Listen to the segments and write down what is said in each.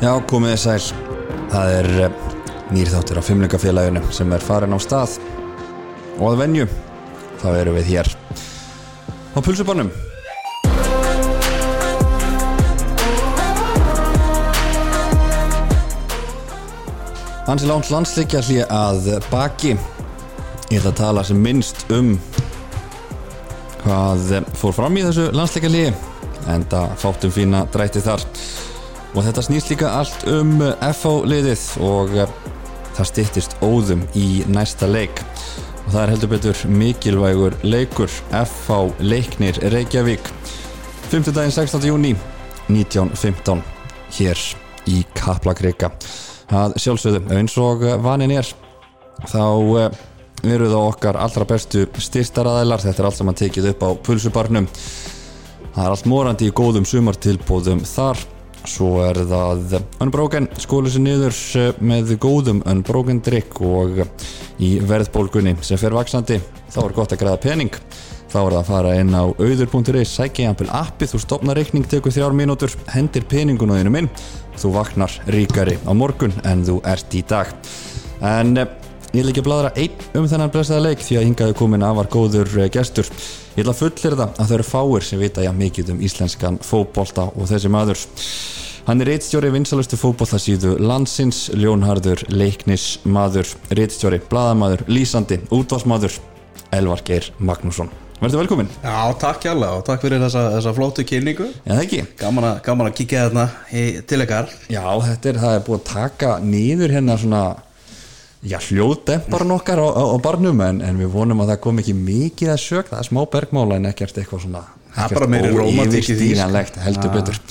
Já, komið þið sæl. Það er eh, nýr þáttur á fimmleikafélaginu sem er farin á stað og að venju, þá erum við hér á pulsubannum. Hansi Láns landsleikja hlýja að baki. Ég ætla að tala sem minnst um hvað fór fram í þessu landsleikja hlýji en það fátum fína drætti þar og þetta snýst líka allt um FH liðið og eh, það stýttist óðum í næsta leik. Og það er heldur betur mikilvægur leikur. FH leiknir Reykjavík. 5. daginn 16. júni 1915 hér í Kaplakrika. Að sjálfsögðu eins og vanin er þá eh, eru það okkar allra bestu styrstaraðælar þetta er allt saman tekið upp á pulsubarnum. Það er allt morandi í góðum sumartilbóðum þar svo er það Unbroken skólu sér niður eh, með góðum Unbroken drikk og í verðbólgunni sem fer vaksandi þá er gott að græða pening. Þá er það að fara inn á auður.is sækja jæmpil appið, þú stopnar reikning tekur þrjár mínútur, hendir peningun á þínum inn. Þú vaknar ríkari á morgun en þú ert í dag. En eh, ég vil ekki bladra einn um þennan blessaða leik því að hingaðu komin afar góður eh, gestur. Ég ætla að fullir það að það eru fáir sem vita já mikið um íslenskan fókbólta og þessi maður. Hann er reittstjóri vinsalustu fókbóltasíðu landsins, ljónharður leiknis maður, reittstjóri bladamaður, lýsandi, útvarsmaður Elvar Geir Magnússon. Verður velkomin Já, takk hjálpa og takk fyrir þessa, þessa flótu kynningu. Já, það ekki? Gaman að, gaman að kíkja þarna til ykkar. Já, þetta er, það er búið að taka nýður hérna svona Já, hljóðdemparn okkar á, á, á barnum en, en við vonum að það kom ekki mikið að sög það er smá bergmála en ekkert eitthvað svona því, sko. heldur betur.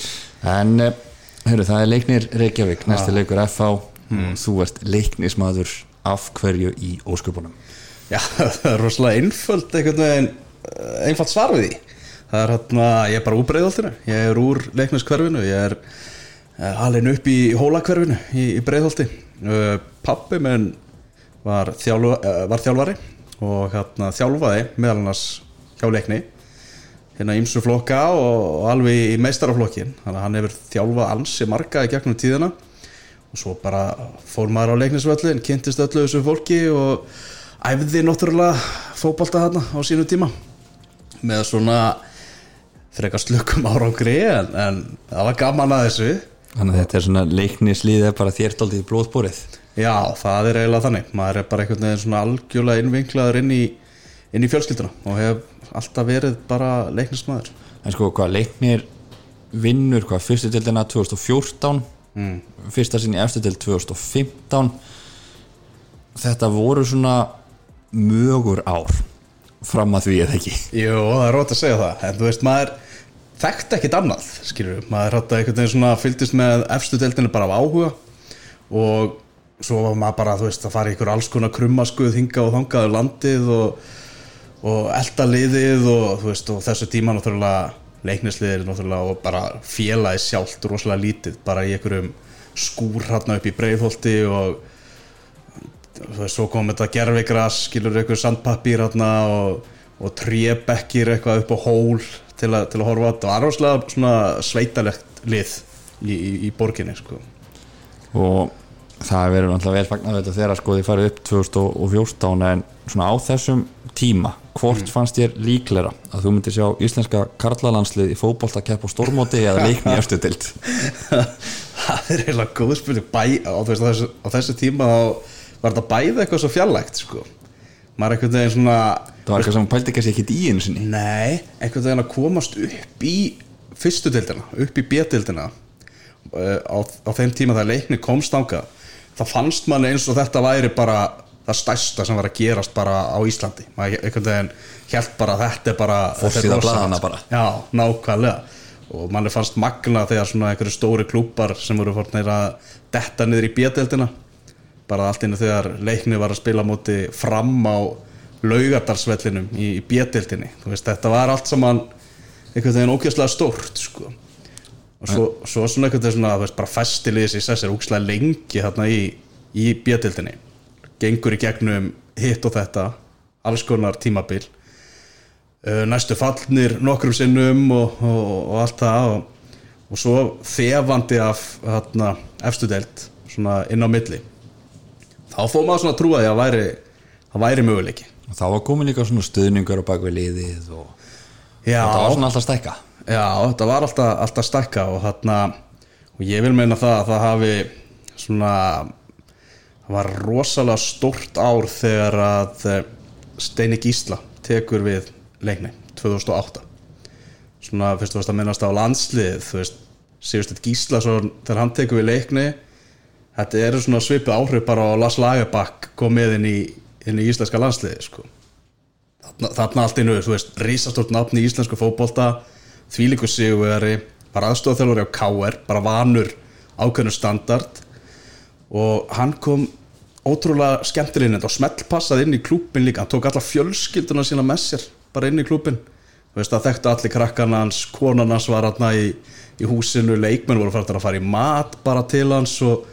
En, hörru, það er leiknir Reykjavík. Næsti leikur FH Hmm. þú ert leiknismadur af hverju í ósköpunum? Já, það er rosalega einföld eh, einfalt svar við því. Það er hérna, ég er bara úr breiðholtinu. Ég er úr leikniskverfinu. Ég er uh, alveg upp í hólakverfinu í, í breiðholti. Uh, Pappi minn var, þjálfa, uh, var þjálfari og hérna þjálfaði meðal annars hjá leikni hérna ímsu flokka og, og alveg í meistaraflokkin þannig að hann hefur þjálfað ansi marga í gegnum tíðina og svo bara fór maður á leiknisvöllin kynntist öllu þessu fólki og æfði náttúrulega fótbolta þarna á sínu tíma með svona frekar slökkum árangri en, en það var gaman að þessu Þannig að þetta er svona leiknislið er bara þértaldið í blóðbórið já, það er eiginlega þannig. Maður er bara einhvern veginn svona algjörlega innvinklaður inn í, inn í fjölskylduna og hef alltaf verið bara leiknismæður En sko, hvað leiknir vinnur, hvað, fyrstu dildina 2014 mm. fyrsta sinni eftir dild 2015 þetta voru svona mögur ár fram að því eða ekki. Jú, það er rót að segja það. En þú veist, maður þekkt ekkit annað skilur, maður hætti veginn svona fylgdist með efstu deildinu bara af áhuga og svo var maður bara, þú veist, að fara í ykkur alls konar krummaskuð, hinga og þangaðu landið og, og elda liðið og þú veist, og þessu tíma náttúrulega leiknisliðir náttúrulega og bara félagi sjálft rosalega lítið, bara í einhverjum skúr hérna upp í breiðholti og þú veist, svo kom þetta gerfigras, skilur einhver sandpapír hérna og, og trébekkir eitthvað upp á hól til, a, til að horfa á þetta. Og aðróslega svona sveitalegt lið í, í, í borginni sko. og það verður náttúrulega vel fagnar þetta þegar sko þið farið upp 2014 en svona á þessum tíma hvort fannst þér líklega að þú myndir sjá íslenska karlalandslið í fótbolta kepp og stórmóti eða leikni í dild það er eiginlega góð spil á, á, þessu, tíma þá var þetta bæði eitthvað svo fjarlægt sko. Maður einhvern veginn svona það var eitthvað sem pældi ekki að sé ekki í einu sinni Nei, einhvern veginn að komast upp í fyrstu deildina, upp í B-deildina uh, á, á þeim tíma þegar leikni komst ánga það fannst mann eins og þetta væri bara það stærsta sem var að gerast bara á Íslandi maður einhvern veginn held bara þetta er bara er rosalegt. blaðanna bara. Já, nákvæmlega og manni fannst magna þegar svona einhverju stóri klúpar sem voru fórnir að detta niður í B-deildina bara allt innu þegar leikni var að spila móti fram á laugardalsvellinum í, í veist, þetta var allt saman einhvern veginn ókjörslega stórt sko. og svo, svo svona einhvern veginn svona, veist, bara festiliðis í sessir ókjörslega lengi þarna í, í B-deildinni. Gengur í gegnum hitt og þetta alls konar tímabil. Uh, næstu fallnir nokkrum sinnum og, og, og allt það og, og svo þefandi af hérna, efstu svona inn á milli þá fór maður svona að trúa því að væri, það væri möguleiki. Og þá var komin líka svona stuðningur á bakvið liðið og Já, þetta var svona alltaf stækka. Já, þetta var alltaf, alltaf stækka og þarna og ég vil meina það að það hafi svona það var rosalega stórt ár þegar að eh, Steini Gísla tekur við leikni 2008 svona fyrst og fyrst að minnast á landslið þú veist, Sigursteinn Gísla svo, þegar hann tekur við leikni þetta eru svona svipu áhrif bara á Lars Lagerbakk komið inn í, inn í íslenska landsliði sko. Þarna, allt innu, þú veist, risastort nafn í íslensku fótbolta, þvílíku sigurveri, bara aðstofþjálfur á KR, bara vanur ákveðnu standard. Og hann kom ótrúlega skemmtileginn og smellpassað inn í klúpin líka, hann tók alla fjölskylduna sína með sér, bara inn í klúpin það þekktu allir krakkarna hans konan hans var hann í, í húsinu leikmenn voru fært að fara í mat bara til hans og,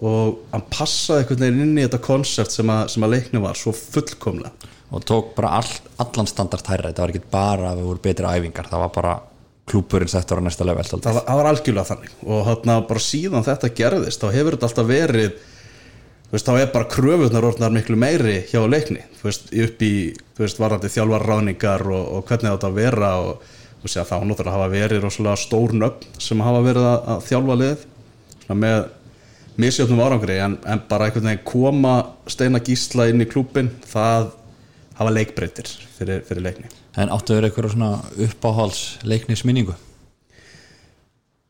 og hann passaði einhvern veginn inn í þetta konsept sem að, sem að leikni var svo fullkomlega. Og tók bara all, allan standart hærra. Þetta var ekki bara að við voru betri æfingar. Það var bara klúpurinn settur á næsta level það var, það var algjörlega þannig. Og þarna bara síðan þetta gerðist þá hefur þetta alltaf verið veist, þá er bara kröfuðnar orðnar miklu meiri hjá leikni, þú veist, upp í veist, varandi þjálfarráningar og, og hvernig þetta að vera og þá náttúrulega hafa verið rosalega stór nöfn sem hafa verið að, að þjálfa lið með misjöfnum árangri en, en bara einhvern veginn koma steina gísla inn í klúpin það hafa leikbreytir fyrir, fyrir leikni. En áttu að vera eitthvað svona uppáhals leiknisminningu?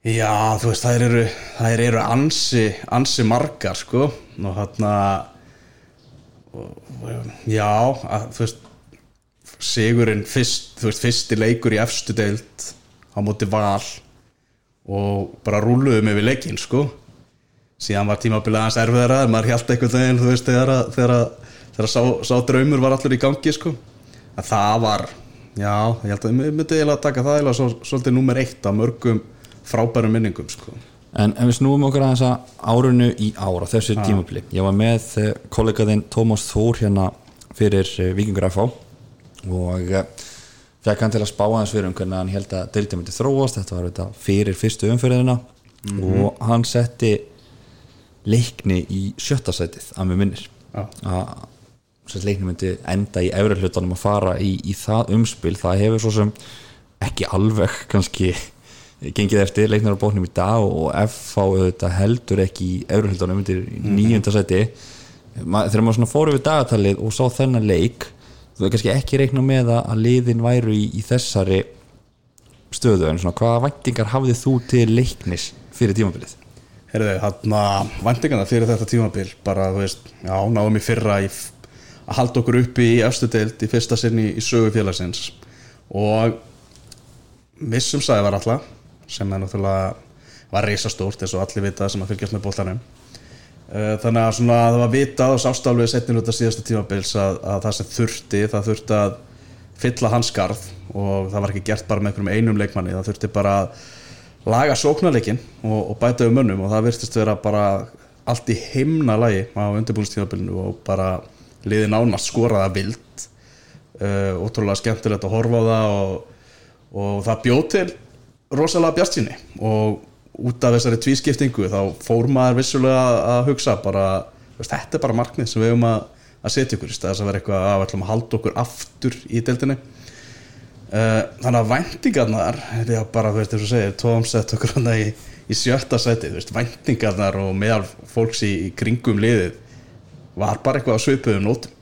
Já, þú veist, þær eru, þær eru ansi, ansi margar, sko, og hérna, já, að, þú veist, Sigurinn fyrst, þú veist, fyrsti leikur í efstu deild á móti val og bara rúluðum yfir leikin, sko, síðan var tímabilið aðeins erfiðara, maður hjælt einhvern veginn, þú veist, þegar, að- þegar, að- þegar sá, sá draumur var allur í gangi, sko, að það var, já, ég held að ég myndi eiginlega taka það eiginlega svo, svolítið númer eitt af mörgum frábærum minningum sko. en ef við snúum okkur aðeins að árunu í ára þessu ah. tímabili, ég var með eh, kollegaðinn Tómas Þór hérna fyrir eh, Víkingur FH og eh, fekk hann til að spá aðeins fyrir um hvernig hann held að deildið myndi þróast. Þetta var fyrir fyrstu umfyrirðina og hann setti leikni í sjötta sætið að mér minnir Já. að leikni myndi enda í efri hlutunum að fara í, í það umspil það hefur svo sem ekki alveg kannski gengið eftir leiknar á bóknum í dag og FH auðvitað heldur ekki í efri hlutunum undir nýjunda sæti Ma, þegar maður svona fór yfir dagatalið og sá þennan leik þú er kannski ekki reikna með að liðin væru í, í þessari stöðu en svona hvaða væntingar hafðið þú til leiknis fyrir tímabilið? Herðu, hann að væntingana fyrir þetta tímabil bara, þú veist, já, náðum í fyrra í, að halda okkur uppi í efstu deild í fyrsta sinni í sögu félagsins. Og missum sæði var alltaf sem er náttúrulega var reisastórt eins og allir vita sem að fylgjast með bóltanum Eh, þannig að svona það var vitað og sástálfið setnir út af síðasta tímabils að, að það sem þurfti, það þurfti að fylla hans skarð og það var ekki gert bara með einum leikmanni, það þurfti bara að laga sóknarleikin og, og bæta um mönnum og það virtist vera bara allt í heimna lagi á undirbúinstímabilinu og bara liði nánast skoraða vild. Uh, ótrúlega skemmtilegt að horfa á það og, og það bjóð til rosalega bjartsinni og út af þessari tvískiptingu þá fór maður vissulega að hugsa bara, veist, þetta er bara markmið sem við höfum að, að setja ykkur stæðis að vera eitthvað að við ætlum að halda okkur aftur í deildinni þannig að væntingarnar þetta er bara, þú veist, þess að segja Tom sett okkur hann í, í sjötta seti þú veist, væntingarnar og meðal fólks í, í kringum liðið var bara eitthvað að svipuðum nótum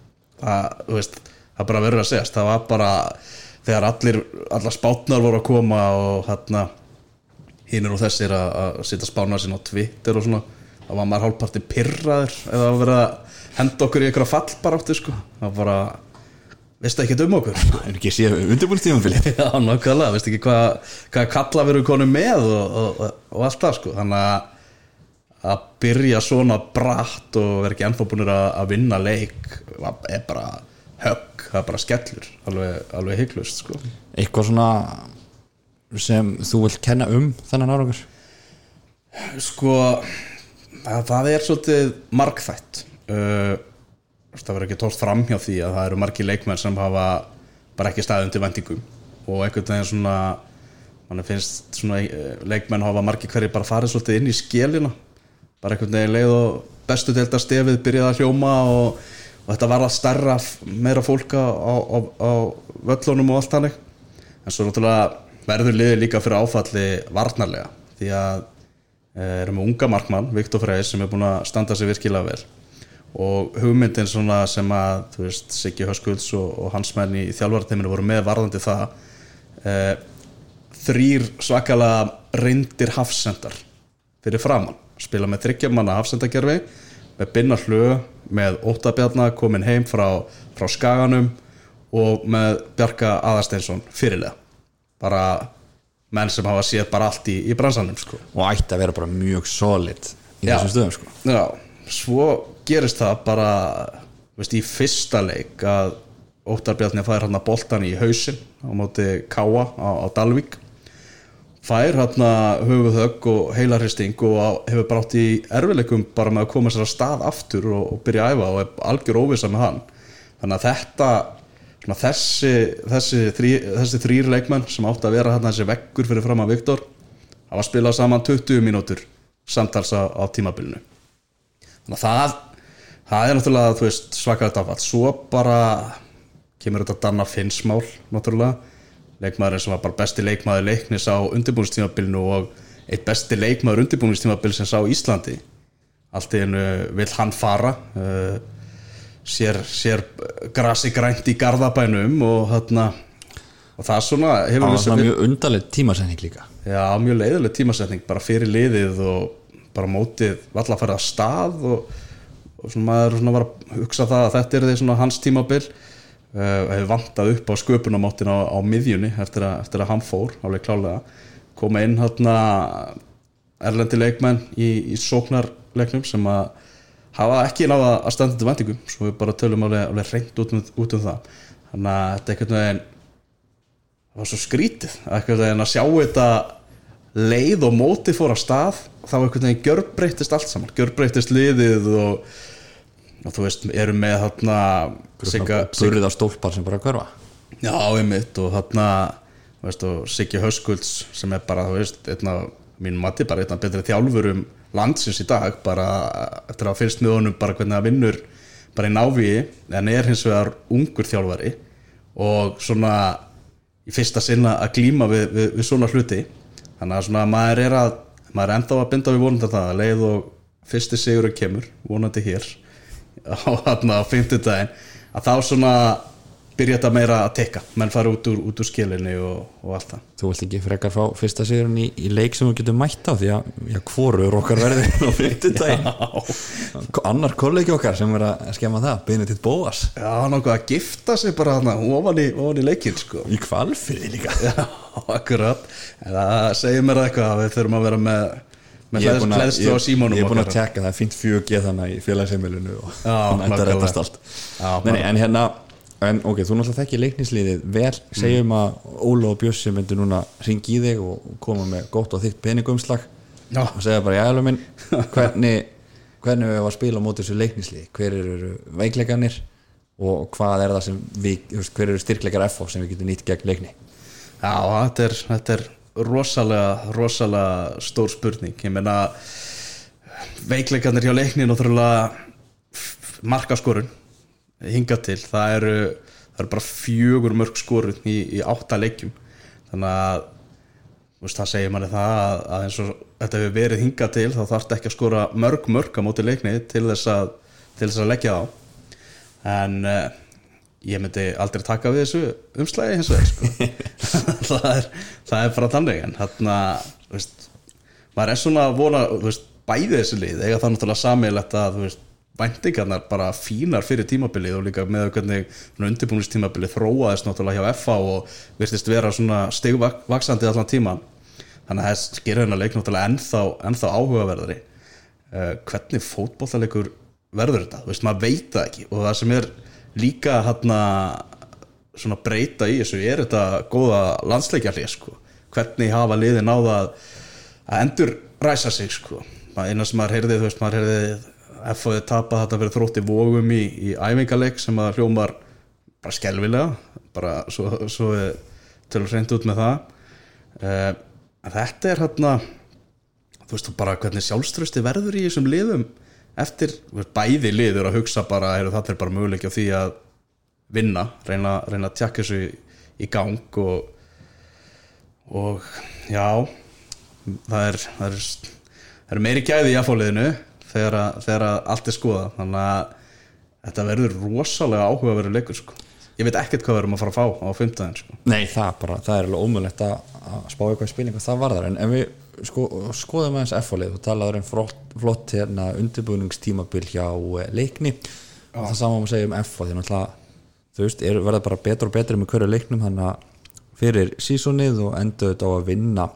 það, þú veist, það bara verður að segjast það var bara, þegar allir allar spátnar voru að koma og hérna hinnir og þessir að, að setja spánar sinna á Twitter og svona þá var maður hálfparti pyrraður eða að vera að henda okkur í einhverja fallbaráttu sko. það var bara veistu ekki um okkur? Er ekki séð undirbúinstímabilið? já, nákvæmlega, veistu ekki hvað hva kalla við erum konum með og, og, og, allt það sko. Þannig að að byrja svona bratt og vera ekki ennþá búinir að, að vinna leik er bara högg, það er bara skellur. Alveg, alveg hygglust sko. Eitthvað svona sem þú vilt kenna um þennan árangur? Sko það, það er svolítið margþætt. Uh, það verður ekki tórt fram hjá því að það eru margir leikmenn sem hafa bara ekki staðið undir vendingum. Og einhvern veginn svona mann finnst svona eh, leikmenn hafa margir hverju bara farið svolítið inn í skélina bara einhvern veginn leið og bestu delta stefið byrjaði að hljóma og, og þetta var að starra meira fólk á, á, á völlunum og allt hannig en svo náttúrulega verður liðið líka fyrir áfalli varnarlega því að e, erum við unga markmann, Viktor Freyr sem er búin að standa sig virkilega vel og hugmyndin svona sem að þú veist, Siggi Höskulds og, og hans menn í þjálfarateiminu voru með varðandi það e, þrýr svakalega reyndir hafsendar fyrir framann spila með þryggjamanna hafsendagerfi með binna hlu með óttabjarnar komin heim frá, frá skaganum og með Bjarka Aðarsteinsson fyrirlega bara menn sem hafa séð bara allt í, í bransanum sko. og ætti að vera bara mjög solid í Já. þessum stöðum sko. Já, svo gerist það bara veist, í fyrsta leik að Óttarbjarni fær hann að boltan í hausin á móti Káa á, á Dalvík. Fær hann að höfuð högg og heilarhisting og hefur brátt í erfileikum bara með að koma sér að stað aftur og, og byrja að æfa og er algjör óvisa með hann. Þannig að þetta þessi, þessi, þrý, þessi þrýr leikmenn sem átti að vera hann þessi veggur fyrir fram að Viktor hafa spilað saman 20 mínútur samtals á, á tímabilinu. Þannig að það það er náttúrulega, þú veist, svakaðið afall svo bara kemur þetta Danna Finnsmál, náttúrulega. Leikmaðurinn sem var bara besti leikmaður leiknis á undirbúinistímabilinu og eitt besti leikmaður undirbúinistímabil sem sá Íslandi. Allt í hennu vil hann fara uh, sér, sér grasi grænt í gardabænum og þarna og það svona hefur það var mjög undarleg tímasetning líka. Já, mjög leiðileg tímasetning bara fyrir liðið og bara mótið valla að fara að stað og, og svona maður svona var að hugsa það að þetta er því svona hans tímabil. Uh, hefur vantað upp á sköpunamáttin á, á miðjunni eftir að, eftir að hann fór álega klálega, koma inn hérna erlendi leikmenn í, í sóknarleiknum sem að hafa ekki náða að standa til vendingum svo við bara tölum alveg reynd út, um, út um það. Þannig að þetta er einhvern veginn það var svo skrítið einhvern veginn að sjá þetta leið og móti fór að stað þá einhvern veginn gjörbreytist allt saman. Gjörbreytist liðið og og þú veist, erum með þarna á stólpar sem bara hverfa. Já, einmitt og þarna veist, og Siggi Höskulds sem er bara, þú veist, einna mín mati bara einna betri þjálfur um landsins í dag bara eftir að fyrst með honum bara hvernig það vinnur bara í návíi en er hins vegar ungur þjálfari og svona í fyrsta sinna að glíma við, við, við svona hluti. Þannig að svona maður er að maður er enda á að binda við vonandi það að leið og fyrsti sigurinn kemur vonandi hér á hérna á fymtudagin að þá svona byrja þetta meira að tekka menn fara út úr, úr skilinni og, og allt það. Þú vilt ekki frekar fá fyrsta sigurinn í, í leik sem þú getur mætt á því að hvorur okkar verður á fymtudagin annar kollegi okkar sem er að skemma það, beinir til bóas. Já, nokkuð að gifta sig bara hana, ofan, í, ofan í leikin sko. Í kvalfyrði líka. Já, akkurat. En það segir mér eitthvað að við þurfum að vera með með hlæðslu á símónum ég er búin að tjekka það fint fjög geð þannig í félagseimilinu og ætti að rettast allt. Já, Nei, en hérna, en, ok, þú náttúrulega þekkir leiknisliðið vel, segjum mm. að Óla og Bjössi myndir núna ringi í þig og koma með gott og þitt peningumslag já. og segja bara, já, alveg minn hvernig, hvernig við varum að spila á móti þessu leiknisliði, hver eru veikleikanir og hvað er það sem við, hver eru styrkleikar FO sem við getum nýtt gegn leikni Já, þetta er, þetta er rosalega, rosalega stór spurning. Ég meina veikleikarnir hjá leiknin og þurfulega markaskorun hinga til, það eru það eru bara fjögur mörg skorun í, í átta leikjum. Þannig að veist, það segir manni það að, að eins og þetta hefur verið hinga til þá þarf þetta ekki að skora mörg mörg á móti leikni til þess að, til þess að leggja á en uh, ég myndi aldrei taka við þessu umslægi hins vegar sko. það, er, það er bara þannig en hérna maður er svona að vona veist, bæði þessu lið, eiga það náttúrulega samilegt að væntingarnar bara fínar fyrir tímabilið og líka með hvernig undirbúinistímabilið þróaðist náttúrulega hjá FA og virtist vera svona stegvaksandi allan tíma þannig að það sker hérna leik náttúrulega ennþá, ennþá áhugaverðari. Uh, hvernig fótballalegur verður þetta, veist, maður veit það ekki og það sem er líka hérna svona breyta í þessu er þetta góða landsleikjarlið sko? Hvernig hafa liði náða að endur ræsa sig sko? Eina sem maður heyrði, þú veist, maður heyrði FOði tapa þetta verið þrótti vógum í, í æfingaleg sem að hljómar bara skelvilega bara svo, svo tölur hreint út með það. En þetta er hérna þú veist bara hvernig sjálfströsti verður í þessum liðum eftir bæði liður að hugsa bara er það er bara möguleik á því að vinna, reyna, reyna að tjekka þessu í, í gang og og já það er það er, það er meiri gæði í afáliðinu þegar, að- þegar að allt er skoða þannig að þetta verður rosalega áhugaverður leikur sko. ég veit ekkert hvað við erum að fara að fá á fimmtæðin sko. Nei, það, bara, það er alveg ómögulegt að, að spá eitthvað í spilningu það varðar en ef við sko, skoðum aðeins F-fólið þú talaður um flott, flott hérna, undirbúningstímabil hjá eh, leikni. Og það sama má segja um F og því náttúrulega þú veist, er, verða bara betur og betur með hverju leiknum þannig að fyrir sísonið og endur þetta á að vinna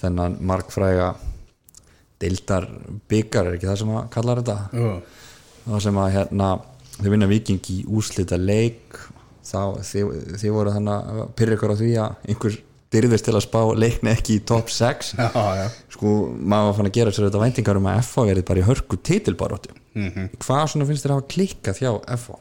þennan markfræga deildar byggar er ekki það sem að kallar þetta? Uh. þá sem að hérna þau vinna viking í úslita leik þá þið, þið voru þannig að pyrra ykkur á því að einhver dyrðist til að spá leikni ekki í top 6 já, já. sko maður var fann að gera sér þetta væntingar um að FH verið bara í hörku titilbaróttu mm -hmm. hvað svona finnst þér að hafa klikkað hjá FH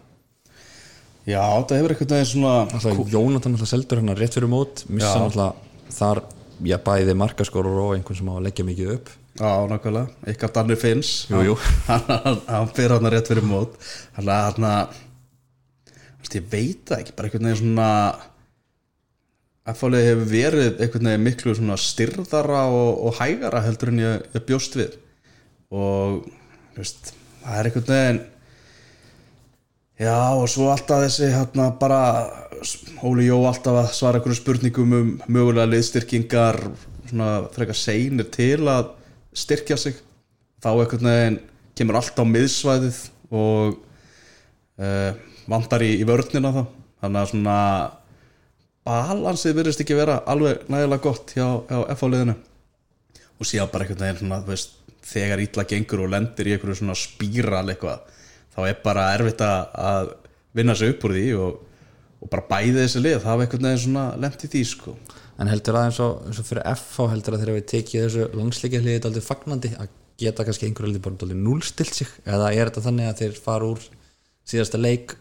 já, það hefur eitthvað neginn svona alltaf Jónatan alltaf seldur hann rétt fyrir mót missa alltaf þar já bæði markaskorur og einhvern sem á að leggja mikið upp. Já, nákvæmlega, ykkar Danni Finns. Hann, fyrir hann rétt fyrir mót. Hann að ég veit það ekki, bara einhvern veginn svona F-fálið hefur verið einhvern veginn miklu styrðara og, og hægara heldur en ég, ég bjóst við. Og veist, það er einhvern veginn já og svo alltaf þessi hérna bara Óli Jó alltaf að svara einhverjum spurningum um mögulega liðstyrkingar svona frekar seinir til að styrkja sig. Þá einhvern veginn kemur allt á miðsvæðið og uh, vantar í, í vörnina þá. Þannig að svona balansið virðist ekki vera alveg nægilega gott hjá, hjá F-áliðinu og síðan bara einhvern veginn svona, veist, þegar ítla gengur og lendir í einhverju svona spíral eitthvað þá er bara erfitt að, að vinna sig upp úr því og, og bara bæði þessi lið, það hafa einhvern veginn svona lent í því sko. En heldur það eins og, eins og fyrir FH heldur það þegar við tekið þessu langsleikja hliðið aldrei fagnandi að geta kannski einhverju hliðið bara aldrei núlstilt sig? Eða er þetta þannig að þeir fara úr síðasta leik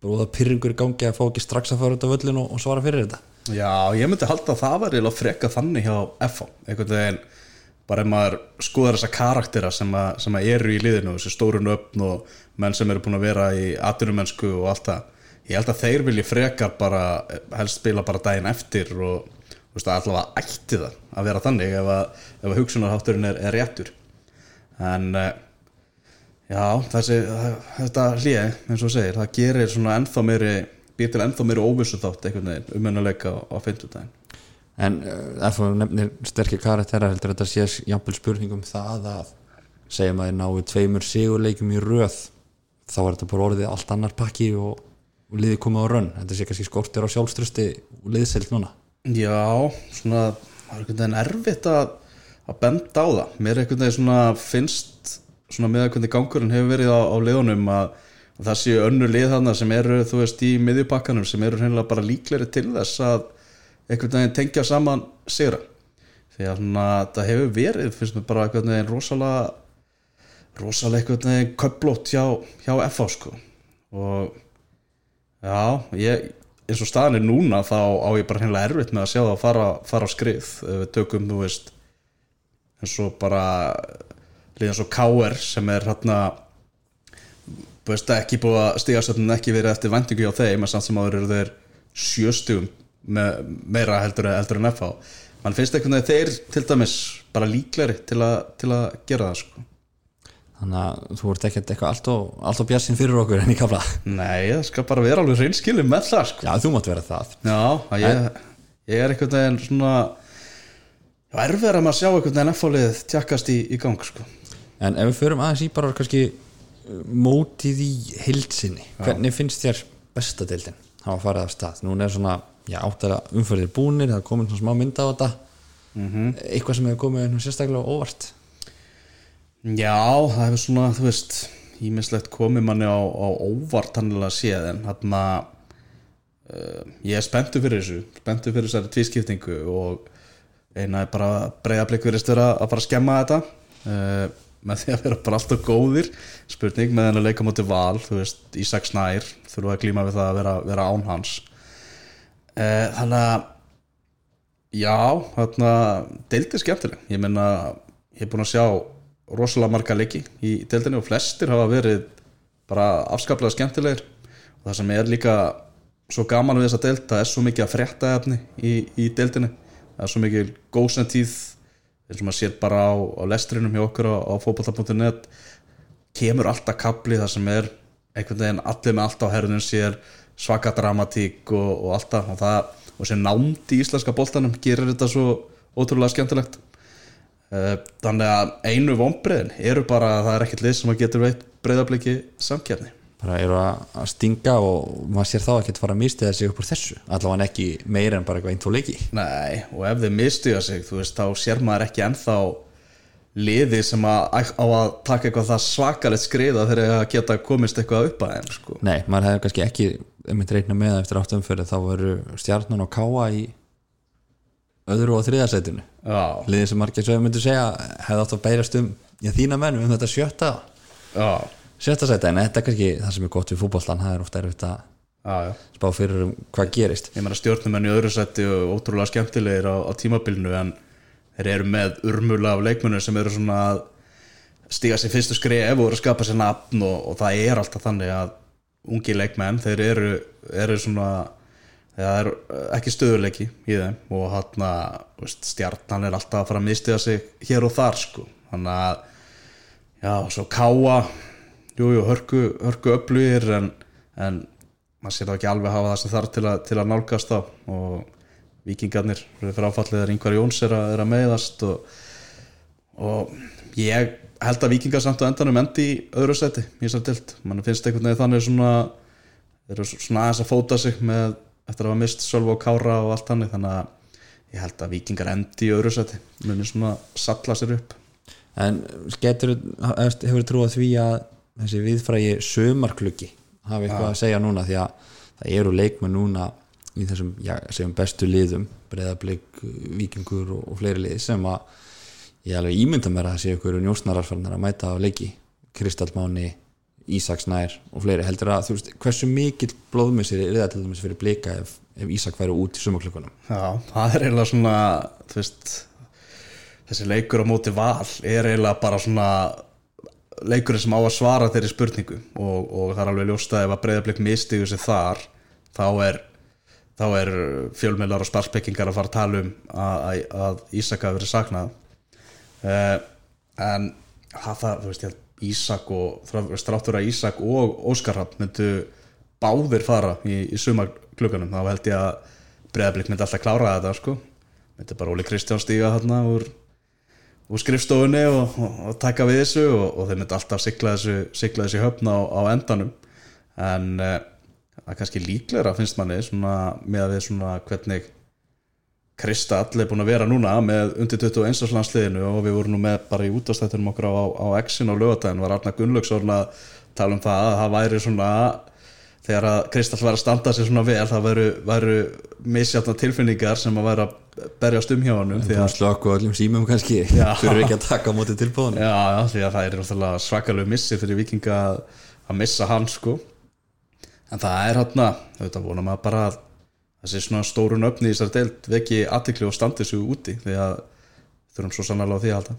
það pyrringur gangi að fá ekki strax að fara út á völlin og, svara fyrir þetta. Já, ég myndi halda að það var eiginlega freka þannig hjá FH einhvern veginn, bara ef maður skoðar þessa karaktera sem, að, sem að eru í liðinu, þessi stóru nöfn og menn sem eru búin að vera í atvinnumennsku og allt það, ég held að þeir vilji frekar bara, helst spila bara daginn eftir og veist, allavega ætti það að vera þannig ef að, að hugsunarhátturinn er, er réttur. En eh, já, þessi þetta hlýja, eins og þú segir, það gerir svona ennþá meiri býr til ennþá meiri óvissu þátt einhvern veginn umönnuleika á, fimmtudaginn. En uh, FH nefnir sterkir karaktera heldur þetta sé jafnvel spurningum það að segjum að þeir náu tveimur sigurleikum í röð þá er þetta bara orðið allt annar pakki og, og liðið komið á rönn. Þetta sé kannski skortir á sjálfströsti og liðselt núna. Já, svona það er einhvern veginn erfitt að, að benda á það. Mér er einhvern veginn svona finnst svona með að hvernig gangurinn hefur verið á, á liðunum að, að það séu önnu lið þarna sem eru þú veist í miðjupakkanum sem eru hreinlega bara líkleri til þess að einhvern veginn tengja saman sigra. Því að það hefur verið finnst mér bara einhvern veginn rosalega rosalega einhvern veginn köplót hjá, hjá FH sko. Og já, ég eins og staðan er núna þá á ég bara hennilega erfitt með að sjá það að fara, fara á skrið. Við tökum, þú veist eins og bara líðan svo K.R. sem er hérna ekki búið að stigastöndin ekki verið eftir vendingu hjá þeim en samt sem áður eru þeir sjöstugum með meira heldur, heldur en FH mann finnst einhvern veginn þeir til dæmis bara líkleri til, a, til að gera það sko þannig að þú ert ekkert eitthvað allt og, allt og bjassin fyrir okkur en í kafla Nei, það skal bara vera alveg reynskilin með það sko já þú mátt vera það Já, að ég, ég er einhvern veginn svona erfið að maður sjá einhvern veginn F-fálið tjakkast í, í gang sko. En ef við förum aðeins í bara kannski uh, mótið í heilsinni hvernig finnst þér bestadeildin hafa farið af stað, núna er svona já, áttara umförðir búnir, það er komin svona smá mynda á þetta. -hmm. eitthvað sem hefur komið nú sérstaklega óvart? Já, það hefur svona, þú veist ímislegt komið manni á, á óvart hannilega séð en hann að uh, ég er spenntu fyrir þessu spenntu fyrir þessari tvískiptingu og eina er bara vera að fara að skemma þetta. Uh, með því að vera bara alltaf góðir. Spurning með henni að leika mútið val þú veist, Ísak Snær þurfa að glíma við það að vera, vera án hans. Uh, þannig að Já, þarna deildið skemmtileg. Ég menna, ég er búin að sjá rosalega marga leiki í deildinni og flestir hafa verið bara afskaplega skemmtilegir. Og það sem er líka svo gaman við þessa deild, það er svo mikið að frétta efni í, í deildinni. Það er svo mikið góðsentíð eins og maður sér bara á, á lestrinum hjá okkur á, á fótballta.net kemur alltaf kapli það sem er einhvern veginn allir með allt á herðunum sér svaka dramatík og, og alltaf og, það, og sem námt í íslenska boltanum gerir þetta svo ótrúlega skemmtilegt. Eh, þannig að einu vonbreiðin eru bara að það er ekkert lið sem að getur veitt breyðabliki samkjafni bara eru að stinga og maður sér þá ekkert fara að mistiða sig upp úr þessu. Allavega ekki meira en bara eitthvað einn tvo leiki. Nei, og ef þið mistiða sig þú veist, þá sér maður ekki ennþá liði sem að á að taka eitthvað það svakalegt skriða þegar það geta komist eitthvað upp að þeim sko. Nei, maður hefði kannski ekki um eitt reikna með eftir áttum fyrir þá veru stjarnan og káa í öðru og þriðarsætinu Já, liðið sem margir sögum myndu segja hefði átt að bærast um já, þína menn um þetta sjötta. Já, sjötta sæti, en þetta er kannski það sem er gott við fútbollan, það er ofta erfitt að já spá fyrir um hvað gerist. Ég meina stjórnumenn í öðru sætti og ótrúlega skemmtilegir á, á tímabilinu en þeir eru með urmula af leikmennur sem eru svona að stíga sér fyrstu skref og eru að skapa sér nafn og, og það er alltaf þannig að ungi leikmenn, þeir eru, eru svona það er ekki stöðuleiki í þeim og hann að stjarnan er alltaf að fara að mistiða sig hér og þar sko. Þannig að já, svo káa jújú, jú, hörku, hörku öflugir en, en maður sér þá ekki alveg hafa það sem þarf til að, til að nálgast á og vikingarnir fyrir áfallið þegar yngvar Jóns er að, er að meðast og, og ég held að vikingar samt á endanum endi í öðru seti í þessar dild, mann finnst einhvern veginn þannig svona eru svona aðeins að fóta sig með, eftir að hafa mist Sölva og Kára og allt þannig þannig að ég held að vikingar endi í öðru seti munir svona salla sér upp. En getur, hefur trúið því að þessi viðfrægi sömarkluggi hafi eitthvað að segja núna því að það eru leikmenn núna í þessum, já, bestu liðum breyðablík, vikingur og, og fleiri lið sem að ég alveg ímynda mér að það sé ykkur njósnararfarnar að mæta á leiki. Kristallmáni, Ísaksnær og fleiri. Heldur að þú veist hversu mikill blóðmissir er það til dæmis fyrir blika ef, ef Ísak væri út í sumaklökunum Já, það er eiginlega svona veist þessi leikur á móti val er eiginlega bara svona leikurinn sem á að svara þeirri spurningu og, og það er alveg ljóst að ef að breyðarblik mistiðu sig þar þá er, er fjölmjölar og sparspekkingar að fara að tala um að, að, að Ísak hafi verið saknað. Uh, en það, þú veist, ég Ísak og stráttur að Ísak og Óskar Rapp myndu báðir fara í, í sumar klukkanum þá held ég að breyðarblik myndi alltaf klára þetta sko. Myndi bara Óli Kristján stíga þarna úr, úr skrifstofunni og, og, og taka við þessu og, og þeir myndi alltaf sigla þessu, sigla þessu höfna á, á endanum en uh, það er kannski líklegra finnst manni svona, með að við svona hvernig Krista allir búin að vera núna með undir 21. landsliðinu og við vorum nú með bara í útastættunum okkur á, á X-in og lögatæðin var Arna Gunnlaugsson að tala um það að það væri svona þegar að Kristall var að standa sér svona vel það væru, væru misjátna tilfinningar sem að væri að berjast um hjá hann þú slöku öllum símum kannski fyrir ekki að taka á móti tilbúðan já, já, því að það er svakalegu missi fyrir vikinga að, að missa hann sko. En það er hann að, þetta vonum að bara að þessi svona stórun öfni í þessar deilt veki aðtikli og standi svo úti því að þurfum svo sannlega á því að halda.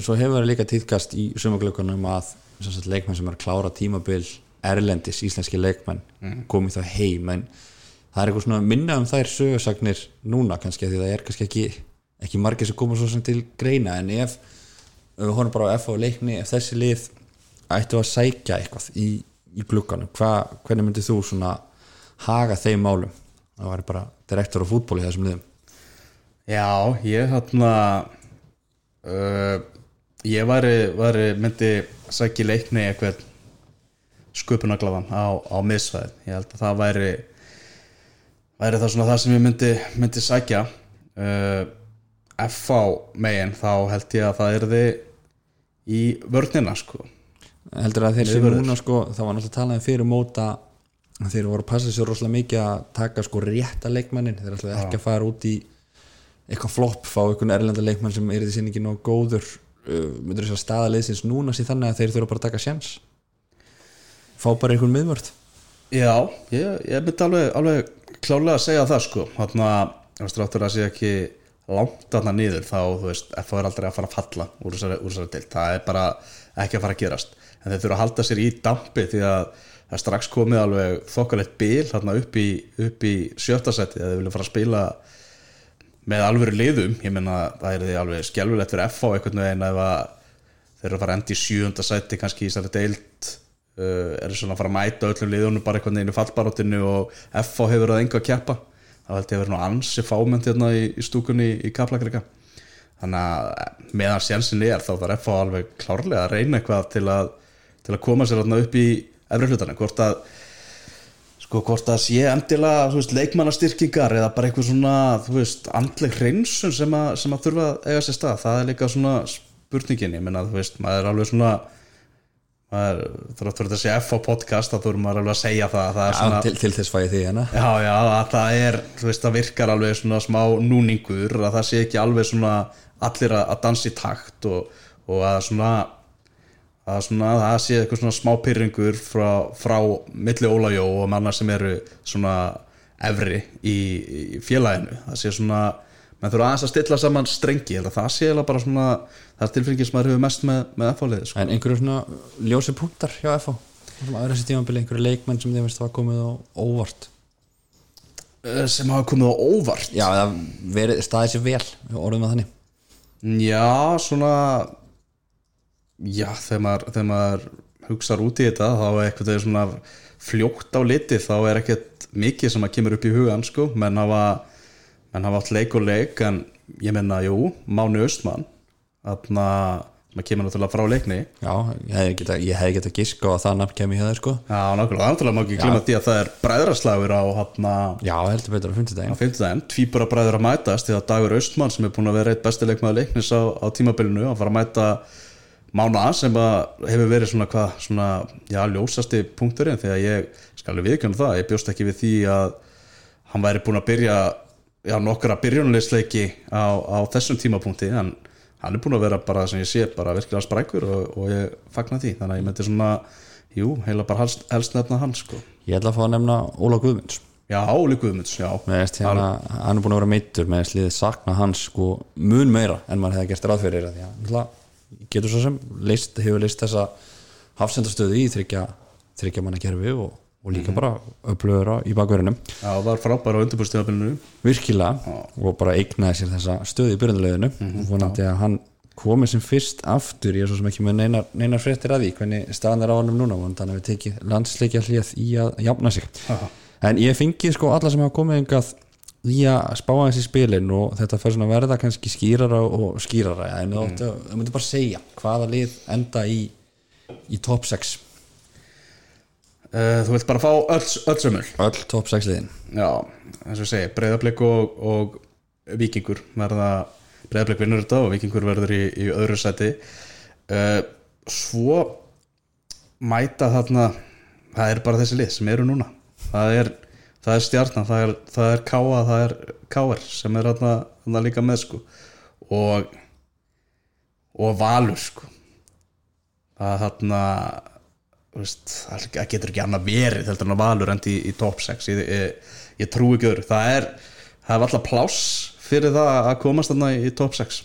Svo hefur það líka týðkast í sumaglökunum að leikmenn sem er klára tímabil erlendis, íslenski leikmenn mm. komið þá heim en það er eitthvað svona minna um þær sögursagnir núna kannski því það er kannski ekki ekki margir sem koma svo sem til greina en ef, horfum bara á F á leikni ef þessi lið ættu að sækja eitthvað í, í glukkanum hvernig myndir þú svona haga þeim málum það var bara direktor á fútból í þessum liðum Já, ég hérna uh, ég væri, væri myndi sækja leikni eitthvað sköpunaglavan á, á miðsvæð ég held að það væri væri það svona það sem ég myndi, myndi sækja. Uh, F á megin þá held ég að það er þið í vörnina sko. Heldur að þeir sem núna sko það var náttúrulega talað um fyrir móta þeir voru að passa sér rosalega mikið að taka sko rétta leikmannin þeir ætlaði ekki að fara út í eitthvað flopp fá einhvern erlenda leikmann sem er í þessi ekki nóg góður. Uh, myndur þess að staðaleðsins núna sér þannig að þeir þurfa bara að taka sjans fá bara einhvern miðvörð. Já, ég, ég myndi alveg, alveg klálega að segja það sko. Þarna, ef stráttur að sé ekki langt aðna niður þá, þú veist, FH er aldrei að fara að falla úr þessari, deild, það er bara ekki að fara að gerast, en þeir þurfa að halda sér í dampi því að það er strax komið alveg þokkalegt bil þarna upp í, upp í sjötta seti að þeir vilja fara að spila með alvöru liðum, ég menna það er því alveg skjálfilegt fyrir FH einhvern veginn að þeir eru að fara endi í sjúunda seti kannski í þessari deild uh, eru svona að fara að mæta öllum liðunum bara einhvern veginn í fallbaróttinu og FH hefur það enga að keppa. Þá held ég að vera ansi fámynd hérna í, í stúkunni í Kaplakrika þannig að meðan sjansin er þá þarf FH alveg klárlega að reyna eitthvað til að, til að koma sér hérna upp í efri hlutana, hvort að sko hvort að sé endilega veist, leikmannastyrkingar eða bara eitthvað svona þú veist, andleg hreinsun sem að, sem að þurfa að eiga sér stað, það er líka svona spurningin, ég menna þú veist, maður er alveg svona maður þurfa að segja F á podcast þá þurfum maður alveg að segja það, það er svona, Já, til, til þess fæði því hérna. Já, já, að það er veist, það virkar alveg svona smá núningur að það sé ekki alveg svona allir að, í takt og, og að svona að svona, það sé eitthvað svona smá pyrringur frá, frá milli Ólajó og manna sem eru svona efri í, í félaginu. Það sé svona, menn þurfa aðeins að stilla saman strengi, það sé bara svona það er tilfengið sem maður hefur mest með, með F-fáliði sko. En einhverju svona ljósi punktar hjá FH aðra þessi tímabili, einhverju leikmenn sem þið veist var komið á óvart? Eh, sem hafa komið á óvart? Já, það verið staðið sér vel orðum að þannig. Já, svona Já, þegar maður, þegar maður hugsar út í þetta þá er eitthvað svona fljótt á liti þá er ekkert mikið sem að kemur upp í hugan sko, menn hafa menn hafa átt leik og leik en ég menna, jú, Máni Östmann þarna, sem að kemur náttúrulega frá leikni. Já, ég hefði geta, geta giska á að það nafn kemur í höður sko. Já, nákvæmlega, náttúrulega má ekki glima því að það er bræðraslagur á hana Já, heldur betur á á 50 daginn tvíbara bræður að mætast því að Dagur Austmann sem er búin að vera eitt besti leikmaður leiknis á, á tímabilinu að fara að mæta Mána sem að hefur verið svona hvað, svona, já, ljósasti punkturinn því að ég skal alveg viðkjöna það, ég bjóst ekki við já, nokkra byrjunleisleiki á, á þessum tímapunkti en hann er búin að vera bara sem ég sé bara virkilega sprækur og, og ég fagna því, þannig að ég myndi svona jú, heila bara helst, helst nefna hann sko. Ég ætla að fá að nefna Óla Guðmunds. Já, Óli Guðmunds, já. Veist hérna, hann er búin að vera meittur með sliðið sakna hans sko mun meira en maður hefði gert ráð fyrir því að getur svo sem list, hefur list þessa hafsendastöðu í þryggja manna kerfi og, og líka bara upplöður í bakverðinum. Já, var frábær á undirbúrstíðabilinu virkilega. Og bara eignaði sér þessa stöðu í byrjunduleginu og vonandi að hann komið sem fyrst aftur. Ég er svo sem ekki með neinar, neinar fréttir að því hvernig staðan er á honum núna. Vonandi hann hefur tekið landsleikja hlið í að jafna sig. Aha. en ég fengi sko alla sem hafa komið engað í að spá aðeins í spilin og þetta fer svona að verða kannski skýrara og skýrara. En þú mm. þú myndir bara segja hvaða lið enda í, í top 6 uh, Þú vilt bara fá öll, öll sömul. Öll top 6 liðin. Já, eins og segi, breyðablik og, og vikingur verða breyðablik vinnur þetta og vikingur verður í, í öðru seti uh, Svo mæta þarna það er bara þessi lið sem eru núna. Það er, það er stjarnan það er, það er káa, það er káar sem er þarna, þarna líka með sko. Og og valur sko. Það er þarna það getur ekki annað verið heldur en að valur endi í, í top 6 ég, ég, ég trú ekki öðru. Það er, það er alltaf pláss fyrir það að komast þarna í, í top 6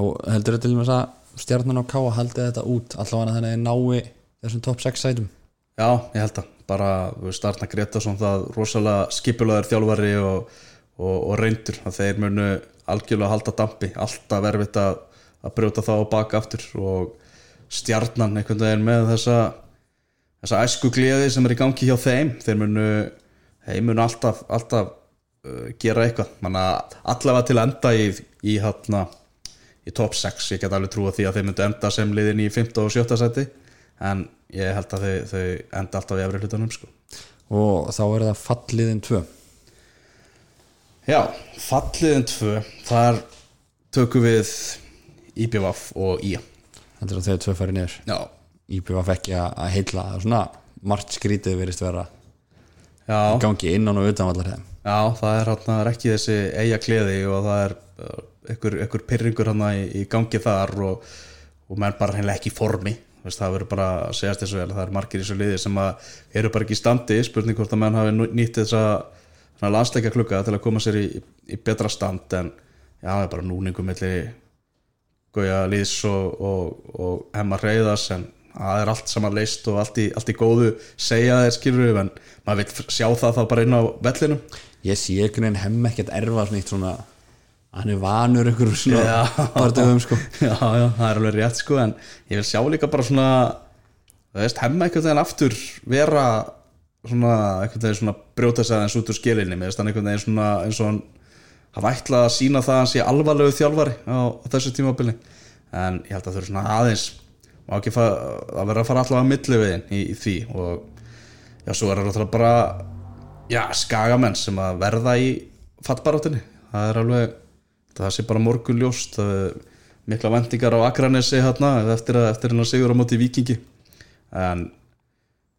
og heldur þetta til og með að stjarnan og káa haldi þetta út allavega þannig að þeir nái þessum top 6 sætum? Já, ég held að bara, þú veist, Arna Gretarsson það rosalega skipulaður þjálfari og, og, og reyndur að þeir munu algjörlega halda dampi. Alltaf verfitt að, að brjóta það á baka aftur og stjarnan einhvern veginn með þessa þessa æsku gleði sem er í gangi hjá þeim þeir munu, þeir munu alltaf, alltaf uh, gera eitthvað manna allavega til að enda í, í hérna í top 6, ég get alveg trúa því að þeir myndu enda sem liðin í 5. og 7. seti en ég held að þau, þau enda alltaf í efri hlutunum sko. og þá er það falliðin 2 Já, falliðin 2 þar tökum við IBVF og IA heldur að þeir tvö færi niður Já, IBVF ekki að að heilla svona margt skrítið verist vera já, gangi innan og utan allar þeim. Já það er hérna ekki þessi eiga kleði og það er uh, einhver, einhver pyrringur hérna í, í gangi þar og, og menn bara hennilega ekki í formi. Veist, það verður bara að segjast þessu vel það er margir í þessu liði sem að eru bara ekki í standi. Spurning hvort að menn hafi nýtt þessa landsleika klukka til að koma sér í, í betra stand en já, það er bara núningum milli Gauja Lýs og, og, og Hemma Reyðas en það er allt saman leist og allt í, allt í góðu segja þeir skilur en maður vil sjá það þá bara inn á vellinum. Ég sé einhvern veginn hemm ekkert erfa svona eitt svona hann er vanur einhverjum svona Já. bardöfum sko. Já, já, það er alveg rétt sko en ég vil sjá líka bara svona þú veist, hemma einhvern veginn aftur vera svona einhvern veginn svona brjóta sig aðeins út úr skilinni með þannig einhvern veginn svona eins og hann hafa ætlað að sína það að hann sé alvarlegu þjálfari á, á þessu tímabili. En ég held að þau eru svona aðeins má ekki fa- að vera að fara allavega að milli við í, í því og já, svo er það bara já, skagamenn sem að verða í fattbarátinni það er alveg það sé bara morgun ljóst mikla vendingar á Akranesi hérna eftir, að, hennar sigur á móti vikingi en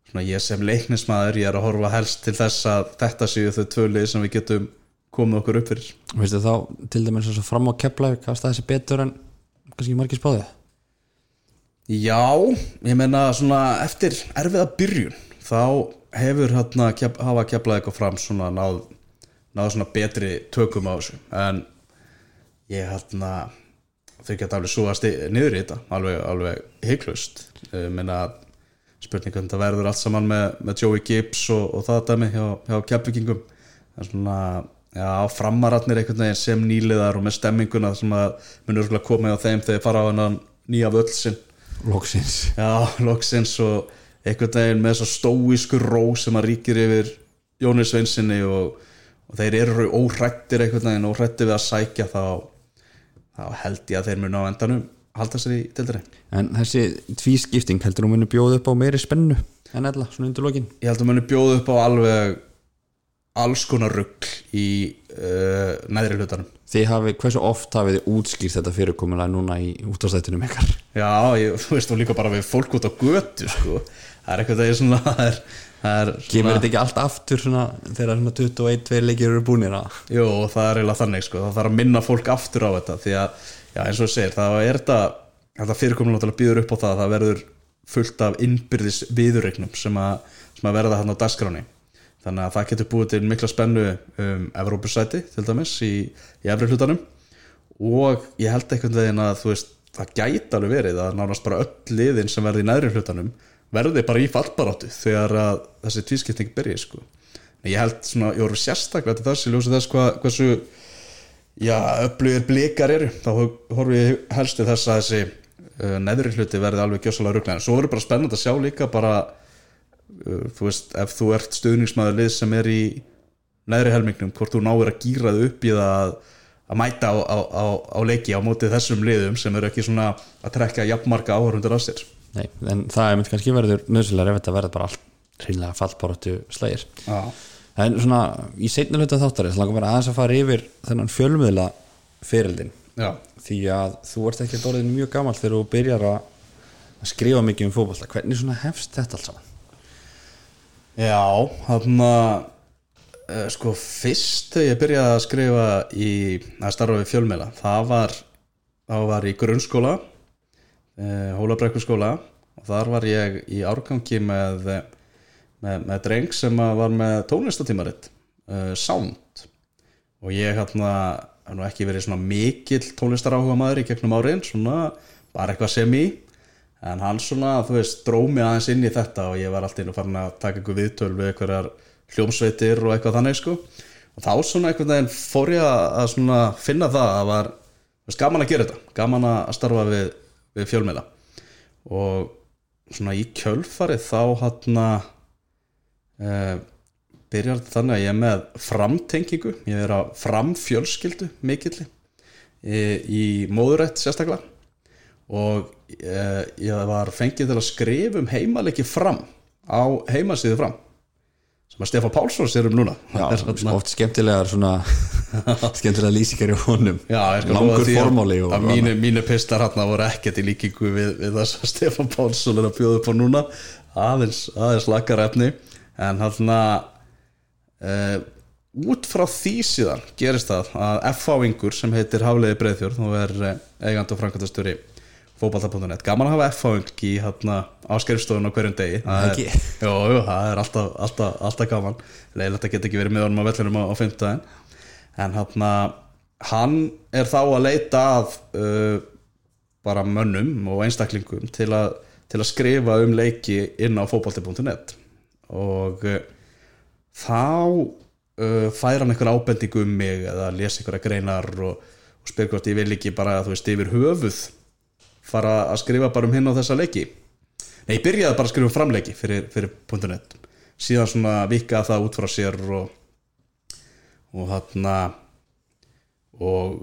svona ég sem leiknismæður ég er að horfa helst til þess að þetta séu þau tvölið sem við getum komið okkur upp fyrir. Veistu þá til dæmis fram á Keflavík að staði sér betur en kannski margir spáði Já, ég meina svona eftir erfiða byrjun þá hefur hérna hafa keflað eitthvað fram svona náð, náð svona betri tökum á þessu. En ég hérna þau geta alveg súast í- niður í þetta alveg, alveg hygglust ég meina spurningum þetta verður allt saman með, með Joey Gibbs og, og það dæmi hjá, hjá keflvíkingum. En svona já, framararnir einhvern veginn sem nýliðar og með stemminguna sem að munur koma á þeim þegar fara á hennan nýja völlsinn loksins. Já, loksins og einhvern veginn með svo stóísku ró sem að ríkir yfir Jóni Sveinsinni og, og þeir eru óhrættir einhvern veginn óhrættir við að sækja þá, þá held ég að þeir munu á endanum halda sér í dildri en þessi tvískipting heldur hún muni bjóða upp á meiri spennu en ella svona undir lokin? Ég held að munu bjóða upp á alveg alls konar rugg í uh, neðri hlutanum þið hafi, hversu oft hafið þið útskýrt þetta fyrirkomulega núna í útastættunum ykkar Já, ég, þú veist, og líka bara við fólk út á götu sko. það er eitthvað það er svona það er, það er kemur þetta ekki allt aftur svona þegar svona 21-2 leikir eru búinir að Jú, það er eiginlega þannig sko. það þarf að minna fólk aftur á þetta því að, já, eins og þú segir, það er þetta þetta fyrirkomulega býður upp á það að það verður fullt af innbyrðis viðurreiknum sem að, sem að verða hann á dagskráni þannig að það getur búið til mikla spennu um Evrópusæti til dæmis í, í efri hlutanum. Og ég held einhvern veginn að veist, það gæti alveg verið að nánast bara öll liðin sem verði í neðri hlutanum verði bara í fallbaráttu þegar þessi tvískipting byrji sko. Ég held svona, ég voru sérstaklega til þess, ég ljósi þess hvað, hversu já, öflugir blikar eru. Þá horfum ég helst til þess að þessi uh, neðri hluti verði alveg gjössalega rugglega en svo verður bara spennandi að sjá líka bara þú veist, ef þú ert stöðningsmaður lið sem er í neðri helmingnum, hvort þú náir að gýra þau upp í það að, að mæta á, á, á, á leiki á móti þessum liðum sem eru ekki svona að trekka jafnmarka áhörundur af sér. Nei, en það er mynd kannski verður nöðsynlega ef þetta verður bara allt hreinlega fallbaróttu slegir. Já, en svona í seinni hluta þáttarins langar mér aðeins að fara yfir þennan fjölmiðla fyririldin já, því að þú ert ekki orðin mjög gammal þegar þú byrjar að að skrifa mikið um fótbolta. Hvernig svona hefst þetta allt saman? Já þarna uh, sko fyrst þegar ég byrjaði að skrifa í að starfa við fjölmiðla það var, það var í grunnskóla uh, Hólabrekkurskóla og þar var ég í árgangi með, með, með dreng sem að var með tónlistatímaritt uh, Sound. Og ég hérna hef ekki verið svona mikill tónlistaráhuga maður í gegnum árin svona bara eitthvað sem í en hann svona, þú veist, dróð mig aðeins inn í þetta og ég var alltaf inn og farin að taka einhver viðtöl við einhverjar hljómsveitir og eitthvað þannig sko. Og þá svona einhvern veginn fór ég að svona finna það að var veist, gaman að gera þetta, gaman að starfa við, við fjölmiðla. Og svona í kjölfarið þá hann að uh, byrjar þetta þannig að ég er með framtengingu, ég er að framfjölskyldu mikilli í, í móðurætt sérstaklega. Og uh, ég var fengið til að skrifa um heimalegi fram á heimasíðu fram sem að Stefán Pálsson sér um núna. Já, oft skemmtilegar svona skemmtilega lýsingar í honum. Já, ég langur að- formáli og að mínu, mínu pistar hann voru ekkert í líkingu við, við þess að Stefán Pálsson er að bjóða upp á núna. Aðeins, aðeins lakar efni en hann uh, út frá því síðan gerist það að F-fáingur sem heitir Hafleiði Breiðfjörð og er eigand og frangatastjóri fótbolta.net gaman að hafa F-fáing í hérna, áskrifstofun á hverjum degi. Það er, Ekki? jú, jú, það er alltaf, alltaf, alltaf gaman. Leiðilegt að geta ekki verið með honum á vellinum á, á fimmtudaginn. En hérna hann er þá að leita að uh, bara mönnum og einstaklingum til að, til að skrifa um leiki inn á fótbolti.net og uh, þá uh, fær hann einhver ábending um mig eða lesa einhverja greinar og, og spyr hvort ég vil ekki bara þú veist yfir höfuð fara að skrifa bara um hinn á þessa leiki? Nei, ég byrjaði bara að skrifa um framleiki fyrir, fyrir .net. Síðan svona vikaði það út frá sér og og hann og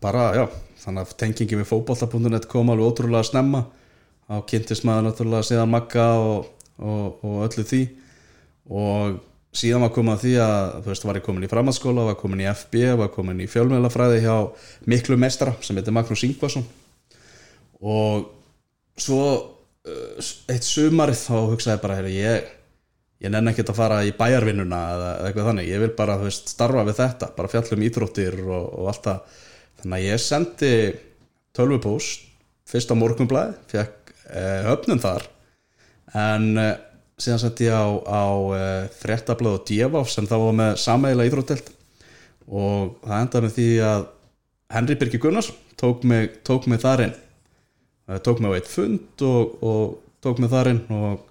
bara, já þannig að tengingi við fótbolta.net kom alveg ótrúlega snemma. Á kynntist maður náttúrulega síðan Magga og, og, og öllu því. Og síðan var komað því að þú veist, var ég komin í framhaldsskóla var komin í FB, var komin í fjölmjölafræði hjá miklu mestara sem heitir Magnús Ingvarsson og svo uh, eitt sumarið þá hugsaði bara heyri, ég, ég nenni ekkert að fara í bæjarvinnuna eða, eða eitthvað þannig, ég vil bara veist, starfa við þetta, bara fjalla um íþróttir og, og allt það, þannig að ég sendi tölvupóst fyrst á morgunblæði, fekk eh, höfnum þar. En eh, síðan sendi ég á, á eh, fréttablað og djefaf sem þá var með samæðilega íþróttelt og það endaði með því að Henry Birgir Gunnarsson tók mig, tók mig þar inn Eh, tók mig á eitt fund og, og tók mig þar inn og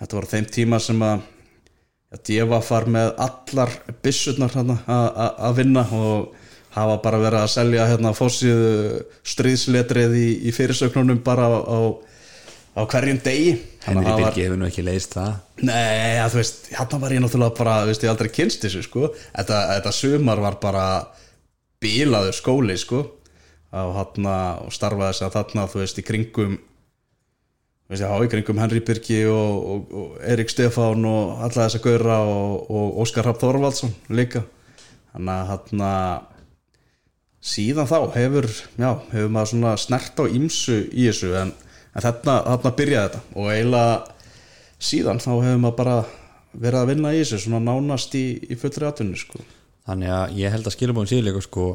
þetta var þeim tíma sem að að djefa far með allar byssurnar hérna að- að að vinna og hafa bara verið að selja hérna fórsíðu stríðsletrið í, í fyrirsögnunum bara á, á, á hverjum degi. Að það var- Birgi hefur nú ekki leist það. Nei, ja, þú veist, hérna var ég náttúrulega bara, þú veist, ég aldrei kynst þessu, sko. Þetta, þetta sumar var bara bílaður skóli, sko hérna, og starfaði þess að þarna, þú veist, í kringum veist, já, í kringum Henry Birgi og, og, og Erik Stefán og alla þessa gaura og, og Óskar Rapp Þorvaldsson líka þannig að hérna síðan þá hefur, já, hefur maður svona snert á ímsu í þessu en, en þarna, þarna byrjaði þetta og eiginlega síðan þá hefur maður bara verið að vinna í þessu svona nánast í, í fullri atvinnu sko. Þannig að ég held að skilabóðin síðleika sko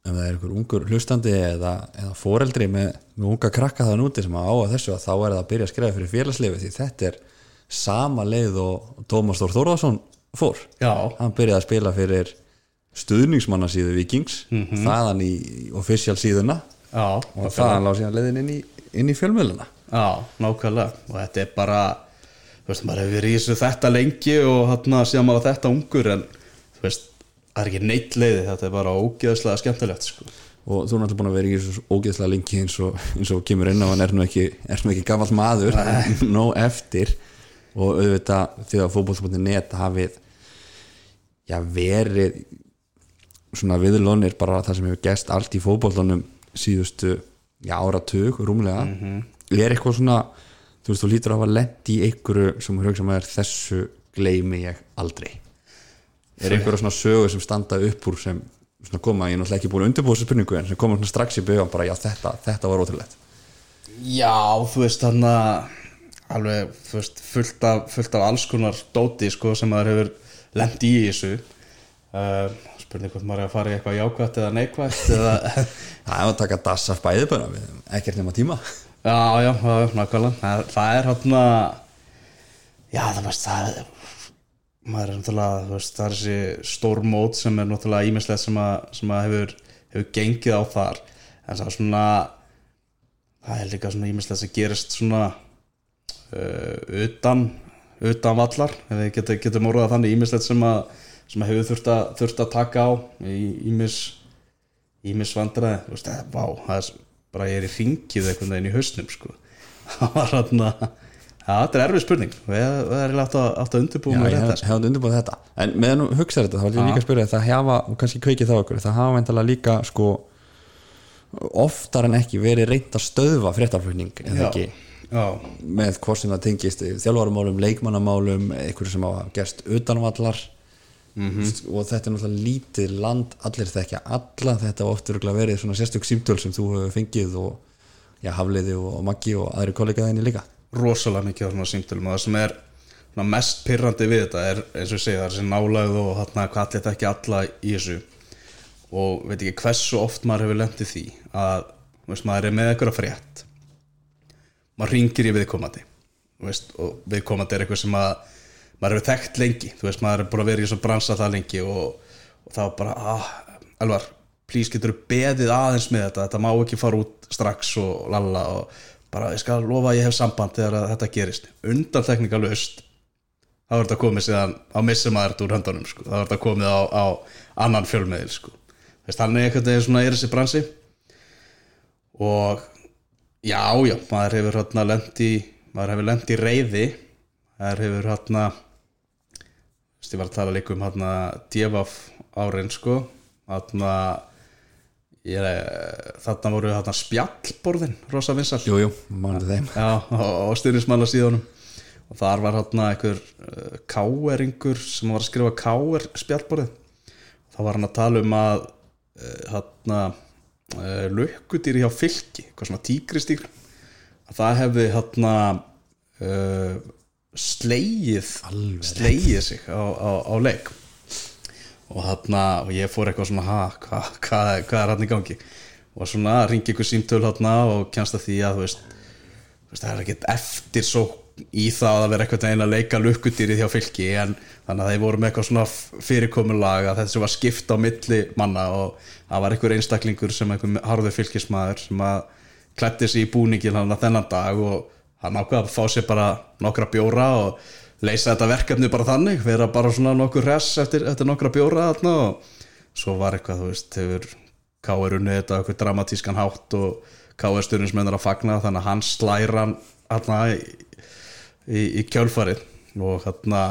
ef það er einhver ungur hlustandi eða, eða foreldri með, með unga krakka það núti sem á að þessu að þá er það að byrja að skrifa fyrir félagslifi því þetta er sama leið og Tómas Þór Þórðarsson fór. Já, hann byrjaði að spila fyrir stuðningsmannasíðu Vikings þaðan í official síðuna. Já, og þaðan lág síðan leiðin inn í, inn í fjölmjöluna já, nákvæmlega. Og þetta er bara, þú veist, maður hefur verið í þessu þetta lengi og hérna síðan maður þetta ungur en þú veist, það er ekki neitt leiði, þetta er bara ógeðslega skemmtilegt sko. og þú er náttúrulega búin að vera í þessu ógeðslega lengi eins og, eins og kemur inn á hann er nú ekki, ekki gamall maður. Nóg eftir. Og auðvitað því að fótboll.net hafið já verið svona viðlónir bara það sem hefur gæst allt í fótbollunum síðustu já, áratug rúmlega. Er eitthvað svona þú veist þú lítur að hafa lent í einhverju sem þú hugsa maður þessu gleymi ég aldrei er einhverja svona sögur sem standa upp úr sem svona koma, ég er náttúrulega ekki búin að undirbúa þessu spurningu en sem koma svona strax í byggja bara já þetta, þetta var ótrúlegt. Já, þú veist hann að alveg veist, fullt, af, fullt af alls konar dóti sko, sem maður hefur lent í þessu. Uh, spurning hvort maður er að fara í eitthvað jákvætt eða neikvætt eða, það er að taka dass af bæði bara ekkert nema tíma. Já, já, nákvæmlega. Það, það er hann að já, það veist, það er maður er náttúrulega, þú veist, það er þessi stór mót sem er náttúrulega ímislegt sem sem að hefur, hefur gengið á þar. En það er svona það er líka svona ímislegt sem gerist svona uh, utan utan vallar, ef við getum, getum orðað þannig ímislegt sem að sem að hefur þurft að, þurft að taka á ímis ímis vandræði, þú veist, það, vá, það er bara ég er í ringið einhvern veginn í hausnum sko, það var hann að Já, þetta er erfið spurning. Við erum átt að, átt að undirbúa Já, með ég þetta. hef, undirbúið þetta. En meðan þú hugsaður þetta, þá vil ég líka spyrja það hafa, og kannski kveikið það okkur, það hafa veintalega líka sko oftar en ekki verið reynd að stöðva fréttaflutning en ekki? Já, með hvort sem það tengist þjálfarumálum, leikmannamálum einhverju sem hafa gerst utanvallar og þetta er náttúrulega lítið land, allir þekkja alla þetta hafa oft örugglega verið svona sérstök símtöl sem þú hefur fengið og já, Hafliði og Maggi og aðri kollega þinni líka rosalega mikið á svona símtölum og það sem er svona mest pyrrandi við þetta er eins og ég segi það er þessi nálægð og þarna hvað allir þetta ekki alla í þessu. Og veit ekki hversu oft maður hefur lendið því að veist, maður er með eitthvað frétt. Maður ringir í viðkomandi veist, og viðkomandi er eitthvað sem að maður hefur þekkt lengi. Veist, maður er að vera í svona bransa það lengi og, og þá bara, ah, Elvar please getur beðið aðeins með þetta? Þetta má ekki fara út strax og lalla og bara, ég skal lofa að ég hef samband þegar þetta gerist, undan teknikalust þá er þetta komið síðan á þetta úr höndunum sko. þá er þetta komið á, á annan fjölmiðil sko. Veist, hann er svona er þessi bransi og já, já, maður hefur hérna lent í maður hefur lent í reyði maður hefur hérna ég var að tala líka um hérna djefaf árin sko hérna ég, þarna voru hérna spjallborðin rosa vinsall Jú, jú, mannum þeim. Já, á styrnismanna síðanum og þar var hérna einhver uh, káeringur sem var að skrifa káer spjallborðið. Þá var hann að tala um að uh, hérna uh, lukkudýri hjá fylki eitthvað svona tígristýr að það hefði uh, slegið Alveg slegið sig á, á, á leik og hérna og ég fór eitthvað svona hvað hva, hva er hann í gangi? Og svona ringi ykkur símtöl hérna og kjænst að því að þú veist, þú veist það er ekkert eftir svo í það að vera eitthvað einn að leika lukkudýrið hjá fylki en þannig að þeir voru með eitthvað svona fyrirkomulag að þessu var skipt á milli manna og það var einhver einstaklingur sem einhver harður fylkismæður sem að klætti sig í búningin hann að þennan dag og hann ákveða að fá sér bara nokkra bjóra og leysa þetta verkefni bara þannig vera bara svona nokkur res eftir, eftir nokkra bjóra þarna og svo var eitthvað þú veist, hefur K.R. unnið þetta eitthvað dramatískan hátt og K.R. stjórnismenn er að fagna þannig að hann slæra hann hérna í, í, í kjölfarið og hérna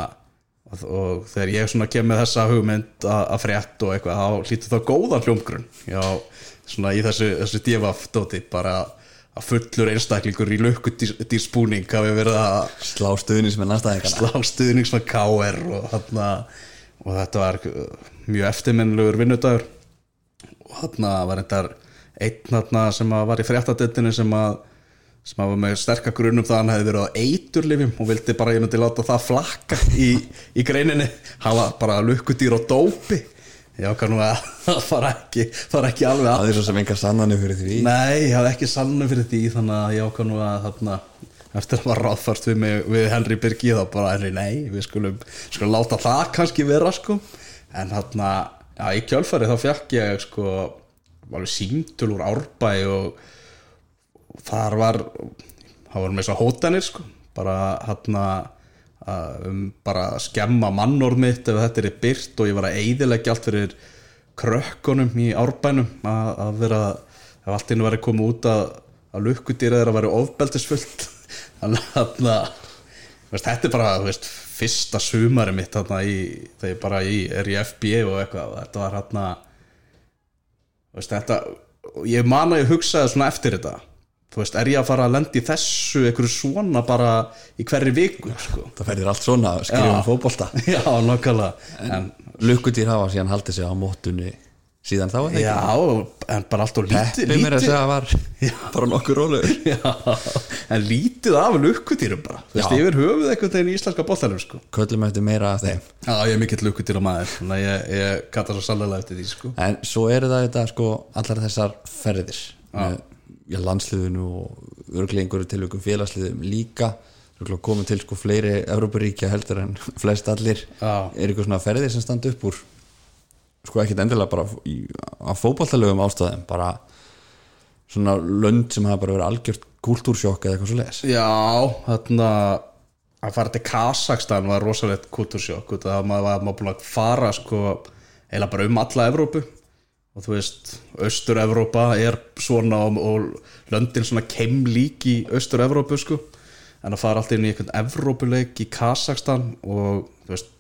og, þegar ég svona kem með þessa hugmynd að, frétt og eitthvað þá hlýtur það góðan hljómgrunn já, svona í þessu, þessu divafdóti bara að fullur einstaklingur í lukkudýrspúning hafi verið að Slá næstæðingana slá stuðnings með KR og, og þetta var mjög eftirminnilegur vinnudagur. Og þarna var einn sem að var í fréttadettinu sem að sem að var með sterkar grunum það að hann hefði verið á eiturlifjum og vildi bara ég myndi láta það flakka í, í greininni. Hann var bara lukkudýr og dópi ég ákvað nú að það fara ekki, fara ekki alveg að Það er svo sem engar sannanir fyrir því. Nei, ég hafði ekki sannum fyrir því þannig að ég ákvað nú að þarna, eftir að var ráðfært við, mig, við Henry Birgi þá bara, Henry, nei, við skulum, skulum láta það kannski vera sko. En þarna, já, í kjölfæri þá fekk ég sko alveg símtul úr árbæ og, og þar var það var með svo hótanir sko. Bara þarna að, um bara að skemma mannorð mitt ef þetta er byrt og ég var að eyðileggja allt fyrir krökkunum í árbænum að, að vera ef allt inn verið komið út að, að lukkudýra þeirra verið ofbeldisfullt þannig að þetta er bara veist, fyrsta sumari mitt þarna í, þegar ég bara í, er í FBA og eitthvað þetta var hérna þetta, ég man að ég hugsaði svona eftir þetta þú veist, er ég að fara að lendi þessu einhverju svona bara í hverri viku sko. Það ferðir allt svona að skrifa um Já. já, nokkala en, Lukkudýr hafa síðan haldið sig á móttunni síðan þá já, en bara allt og lítið Peppi mér að segja var bara nokkur rólegur já, en lítið af lukkudýrum bara, þú veist, Já. yfir höfuð einhvern veginn í íslenska boltanum sko. Köllum eftir meira af þeim já, ég er mikill lukkudýra maður þannig að ég, ég kalla svo sannlega eftir því sko. En svo eru það þetta sko allar þessar ferðir já, landsliðinu og örglega einhverju tilvægum félagsliðum líka. Komið til sko fleiri Európaríkja heldur en flest allir. Já. er eitthvað svona ferðir sem standa upp úr? Sko ekkit endilega bara í, á fótballtalögum ástæðum bara svona lönd sem hafa bara verið algjört kultúrsjokk eða eitthvað svo leis já, þarna að fara til Kazakstan var rosalegt kultursjokk út af að maður var maður búin að fara sko, eila bara um alla Evrópu og þú veist, Austur-Evrópa er svona og, löndin svona keimlík í Austur-Evrópu sko, en að fara alltaf inn í einhvern Evrópuleik í Kazakstan og þú veist,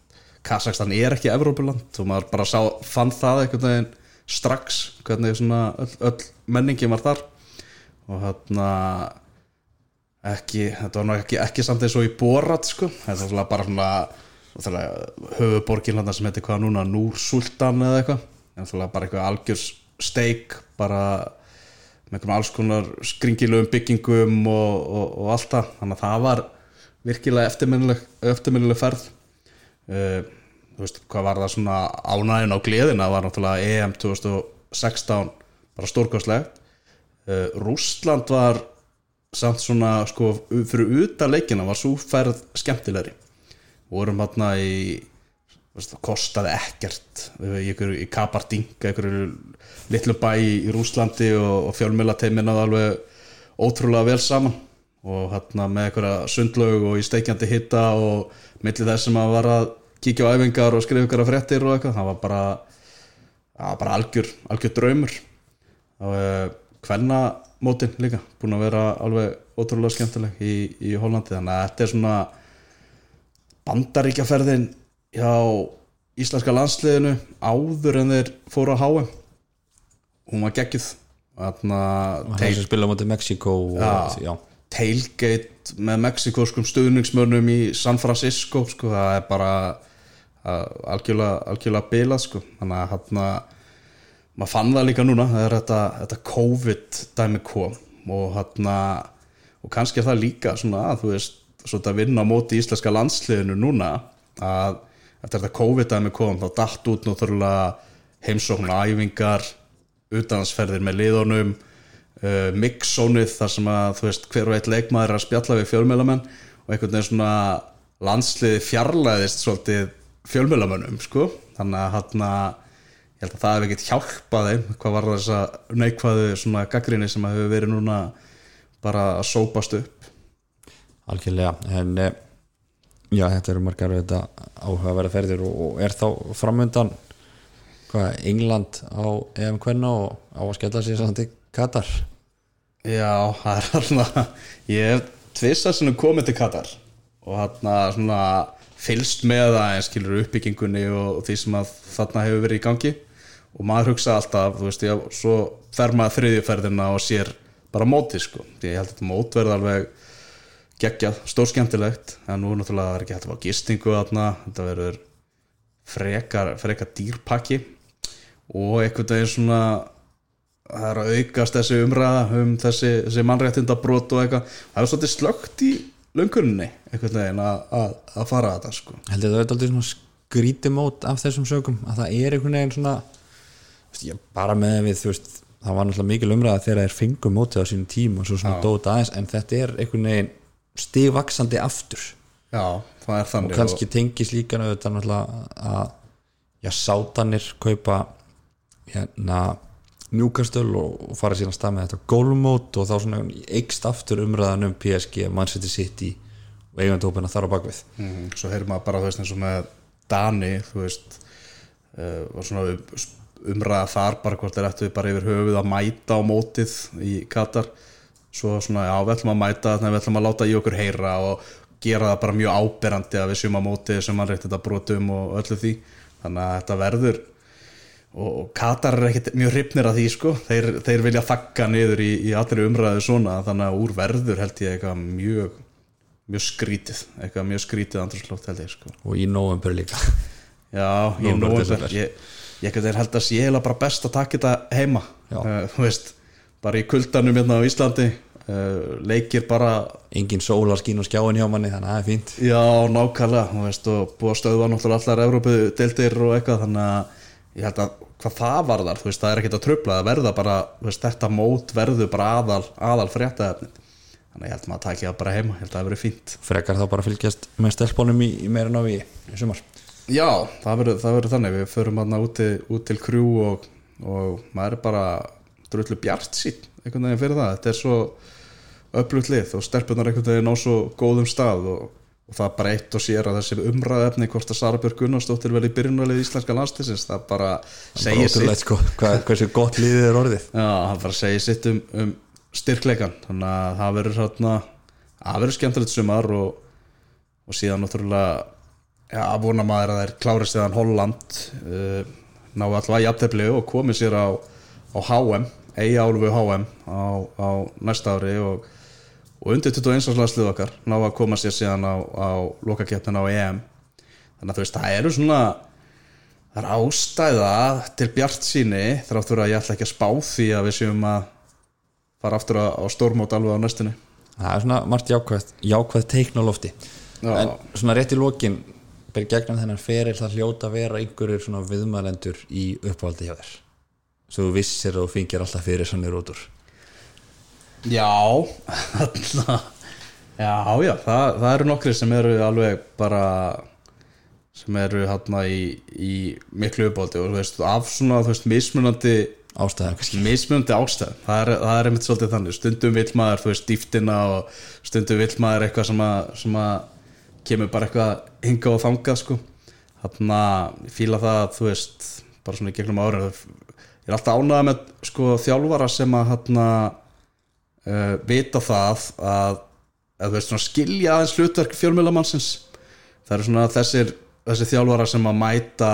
Kazakstan er ekki Evrópuland. Og maður bara sá, fann það einhvern veginn strax hvernig svona öll, öll menningi var þar. Og hérna ekki, þetta var nú ekki, ekki samt eins og í Borat sko, þetta var bara svona náttúrulega höfuborgin þarna sem heitir hvað núna, Núr Sultan eða eitthvað, náttúrulega bara eitthvað algjörs steik, bara með einhverjum alls konar skringilögum byggingum og, og, og allt það, þannig að það var virkilega eftirminnileg, eftirminnileg ferð. Uh, þú veist, hvað var það svona ánægin á gleðina? Var náttúrulega EM 2016 bara stórkostlegt uh, Rússland var samt svona sko fyrir utan leikina var svo ferð skemmtilegri. Vorum hérna í það kostaði ekkert. Í, Kabardinga einhverju litlu bæ í Rúslandi og, og fjölmjöla teiminaði alveg ótrúlega vel saman. Og hérna með einhverja sundlaug og í steikjandi hitta og milli þess sem að var að kíkja á æfingar og skrifa ykkur að fréttir og eitthvað það var bara, var bara algjör, algjör draumur. Og uh, hvenna mótin líka búin að vera alveg ótrúlega skemmtileg í, í Hollandi. Þannig að þetta er svona bandaríkjaferðin hjá íslenska landsliðinu áður en þeir fóru á HM hún var er sem spila móti Mexiko tailgate með mexikoskum stuðningsmönnum í San Francisco sko, það er bara algjörlega, algjörlega bilað sko. þannig að hann maður fann það líka núna það er þetta, þetta COVID dæmi kom. Og hann og kannski er það líka svona að þú veist svona að vinna á móti íslenska landsliðinu núna að eftir þetta COVID dæmi kom þá datt út náttúrulega heimsókn og æfingar utansferðir með liðunum uh, mixónið þar sem að þú veist hver og eitt leikmaður er að spjalla við fjölmjölamenn og einhvern veginn svona landsliði fjarlæðist svolítið fjölmjölamönnum sko. Þannig að hann ég held að það hef ekkert hjálpað þeim hvað var þess að neikvæðu svona gaggrinni sem hefur verið núna bara að sópast upp. Algjörlega en eh, já, þetta eru margar áhugaverða ferðir og, og er þá framöndan hvað, England á EM Kvenna og á að skella sér samt í Katar? Já, það er alltaf ég hef tvissa sem komið til Katar og hann svona fylst með það en skilur uppbyggingunni og, og því sem að þarna hefur verið í gangi. Og maður hugsa alltaf, þú veist, já, svo fer maður þriðjuferðina og sér bara mótið sko, ég held að þetta mót verði alveg geggjað, stórskemmtilegt. En nú er náttúrulega það er ekki hægt að fá gistingu þarna, þetta verður frekar, frekar dýrpakki og einhvern veginn svona það er að aukast þessi umræða um þessi, þessi mannréttindabrót og eitthvað. Það er svolítið slögt í lönguninni einhvern veginn að, að, að fara að þetta sko. heldur það er aldrei svona skrítimót af þessum sögum að það er einhvern veginn svona ég, bara með við þú veist það var náttúrulega mikil umræða þegar þeir fengum mótið á sínum tím og svo svona dóta aðeins en þetta er einhvern veginn stigvaksandi aftur. Já, það er og þannig kannski tengis líka auðvitað náttúrulega að já, sátanir kaupa hérna Newcastle og, og fara síðan að stað með þetta gólmót og þá svona eikst aftur umræðan um PSG, Manchester City og eigandópina þar á bakvið mm, Svo heyrir maður bara og með Dani þú veist uh, var svona um- umræða þar bara hvort er eftir bara yfir höfuð að mæta á mótið í Katar svo svona já við ætlum að mæta þannig að við ætlum að láta í okkur heyra og gera það bara mjög áberandi að við séum á mótið sem mann reykt þetta brotum og öllu því. Þannig að þetta verður og Katar er ekkert mjög hrifnir af því sko. Þeir, þeir vilja þakka niður í, í allri umræðu svona þannig að úr verður held ég eitthvað mjög mjög skrítið, eitthvað mjög skrítið andrúrslótt held ég sko. Og í november líka. Já, í desember. ég, ég held að sé eiginlega bara best að taka þetta heima. Uh, þú veist, bara í kuldanum hérna á Íslandi uh, leikir bara engin sólarskín og skjáin hjá manni þannig að það er fínt. Já, nákvæmlega, þú veist, og búið að stöðva náttúrulega allar Evrópu deildir og eitthvað þannig að ég held að hvað það varðar, þú veist, það er ekkert að tröfla það verða bara, veist, þetta mót verður bara aðal, aðal fréttaefnið. Þannig að ég held maður að það bara heima, ég held að það verður fínt. Frekar þá bara að fylgjast með stelpunum í, í meira návi í sumar. Já, það verður, það verður þannig, við förum drullu bjart sín, einhvern veginn fyrir það. Þetta er svo öflugt lið og stelpunar einhvern veginn á svo góðum stað og, og það bara eitt og sér að þessi umræðefni hvort að Sara Björg Gunnarsdóttir verði byrjunarlið íslenska landstisins, það bara segir sitt. sko. Hvað, hversu gott liðið er orðið? Já, það bara segir sitt um, um styrkleikan þannig að það verður hérna það verður skemmtilegt sumar og, og síðan náttúrulega já, að vona maður að það er klárið síðan Holland uh, náu allavega jafntefli og komið sér á, á HM eigi álfu HM á, á næsta ári og, og undir 21 árslagslið okkar ná að koma sér síðan á, á lokakeppnin á EM. Þannig að þú veist, það eru svona það er ástæða til bjart síni þráttur að ég ætla ekki að spá því að við séum að fara aftur á, stórmót alveg á næstunni. Það er svona margt jákvæð, jákvæð teikn á lofti. Já. en svona rétt í lokin ber gegnum þennan feril það hljóta að vera einhverjir svona viðmælendur í uppvaldi hjá þér svo þú vissir og fingir alltaf fyrir svona rútur Já, Já, já, það, það eru nokkri sem eru alveg bara sem eru hérna í, í miklu uppáldi og þú veist, af svona, þú veist, mismunandi ástæðan mismunandi ástæð það er, það er einmitt svolítið þannig. Stundum vill maður, þú veist, dýftina og stundum vill maður eitthvað sem að, sem að kemur bara eitthvað hinga og þangað sko. Þannig að fíla það að þú veist bara svona gegnum árið ég er alltaf ánægða með sko þjálfara sem að hérna uh, vita það að, að veist svona skilja aðeins hlutverk fjölmjölamannsins það eru svona þessir þessi þjálfara sem að mæta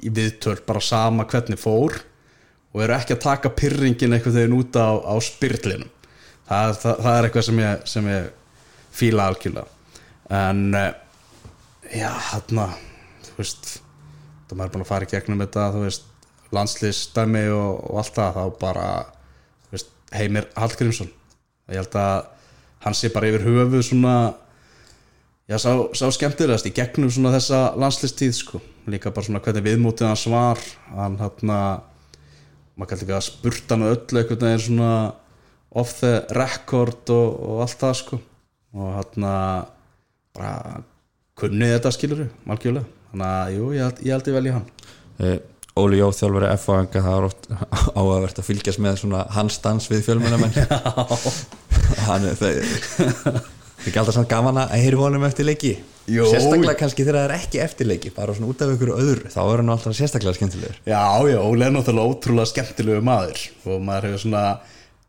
í viðtöl bara sama hvernig fór og eru ekki að taka pyrringin eitthvað þegar út á, á spyrlinum. Það, það, það er eitthvað sem ég, sem ég fíla algjörlega. En eh, já, hérna þú veist, það maður er búin að fara í gegnum þetta, þú veist landslýstæmi og, og allt það, þá bara veist, Heimir Hallgrímsson. Ég held að hann sé bara yfir höfuð svona já, sá, sá skemmtilegast í gegnum svona þessa landslýstíð sko, líka bara svona hvernig viðmótið hans var hann hérna maður kallar ekki að spurta hann öllu einhvern veginn svona off the record og, og allt það sko. Og hann bara kunnið þetta skilur algjörlega, þannig að jú, ég held ég, held ég velja hann. Uh, Óli Jó þjálfari F-anga það er oft áhugavert að fylgjast með svona hans dans við fjölmennamenn hann er það það er ekki alltaf svona gaman að heyri honum eftir leiki. Jó. sérstaklega kannski þegar það er ekki eftir leiki bara svona út af ykkur öðru þá er hann alltaf sérstaklega skemmtilegur. Já, já, Óli er náttúrulega ótrúlega skemmtilegu maður. Og maður hefur svona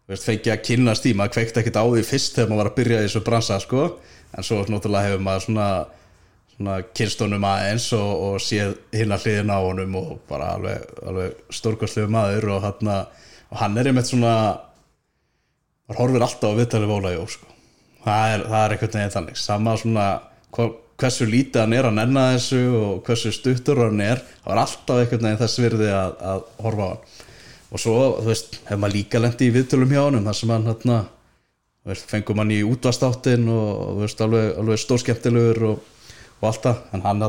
fengið að kynnast í, maður kveikt ekkert á því fyrst þegar maður var að byrja í þessu bransa sko. en svo náttúrulega hefur maður svona, svona kynstónum aðeins og, og séð hinn að hliðina á honum og bara alveg, alveg stórkostlegu maður og, hana, og hann er einmitt svona maður horfir alltaf á viðtalið Óla Jó sko. það, er, það er einhvern veginn þannig sama svona hversu lítið hann er að nenna þessu og hversu stuttur hann er það var alltaf einhvern veginn þess virði að, að horfa á hann og svo, þú veist, hef maður líka lendi í viðtölum hjá honum þar sem hann hérna fengum hann í útvastáttin og þú veist, alveg, alveg stórskemmtilegur og, og allt það, en hann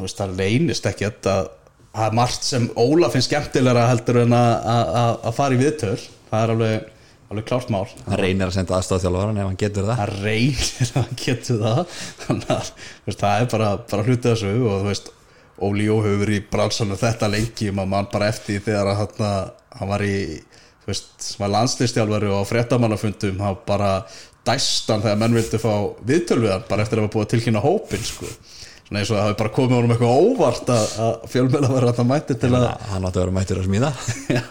veist, það leynist ekki að það er margt sem Óla finnst skemmtilegra heldur en að, fara í viðtöl. Það er alveg, alveg klárt mál. Hann reynir að senda aðstofþjálfara ef hann getur það. Hann reynir að hann getur það. Þannig að það er bara, bara hlutið þessu og þú veist Óli Jó hefur verið í bransanum þetta lengi. Maður mann bara eftir þegar hann, hann var í þú veist, var landslistjálfari og á fréttamannafundum hann bara dæstan þegar menn vildi fá viðtöl við hann bara eftir að hafa búið að tilkynna hópin sko. svona eins og það hafi bara komið honum eitthvað óvart að, að fjölmjöla var að það mæti til að hann átti að vera mættur að smíða Já,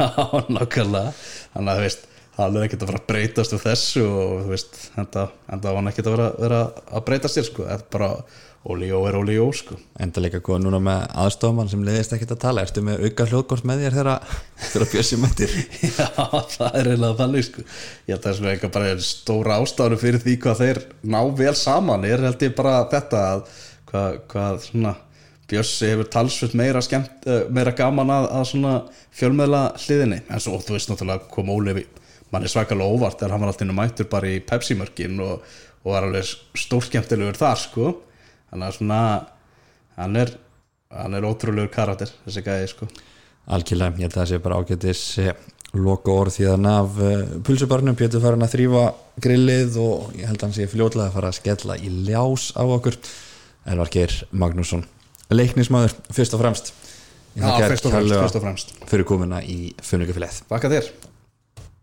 nákvæmlega. Þannig að þú veist, það er ekkert að fara að breytast úr þessu og þú veist, enda, enda var hann ekkert að vera, vera að breytast sér sko, er bara Óli Jó er Óli Jó sko. Enda líka góða núna með aðstofamann sem leiðist ekkert að tala. Ertu með auka hljóðkort með þér þegar Bjössi mættir Já, það er eiginlega þannig sko. Ég held að það er eitthvað bara stóra ástæður fyrir því hvað þeir ná vel saman. Er held ég bara þetta að hvað, hvað svona Bjössi hefur talsvöld meira skemmt, eh, meira gaman að, að svona fjölmeðla hliðinni. En svo þú veist náttúrulega kom Óli mann er svakalega óvart þegar hann var alltaf mættur bara í Pepsi-mörkin og, og var þannig að svona hann er, hann er ótrúlegur karakter þessi gæði sko. Algjörlega, ég held að það sé bara ágætis loka orð því að af pulsubarnum. Pétur farin að þrýfa grillið og ég held að hann sé fljótlega að fara að skella í ljás á okkur. Elvar Geir Magnússon leiknismæður, fyrst og fremst. Já, fyrst og fremst, fyrst og fremst. fyrir komuna í Funnugafélagið Baka þér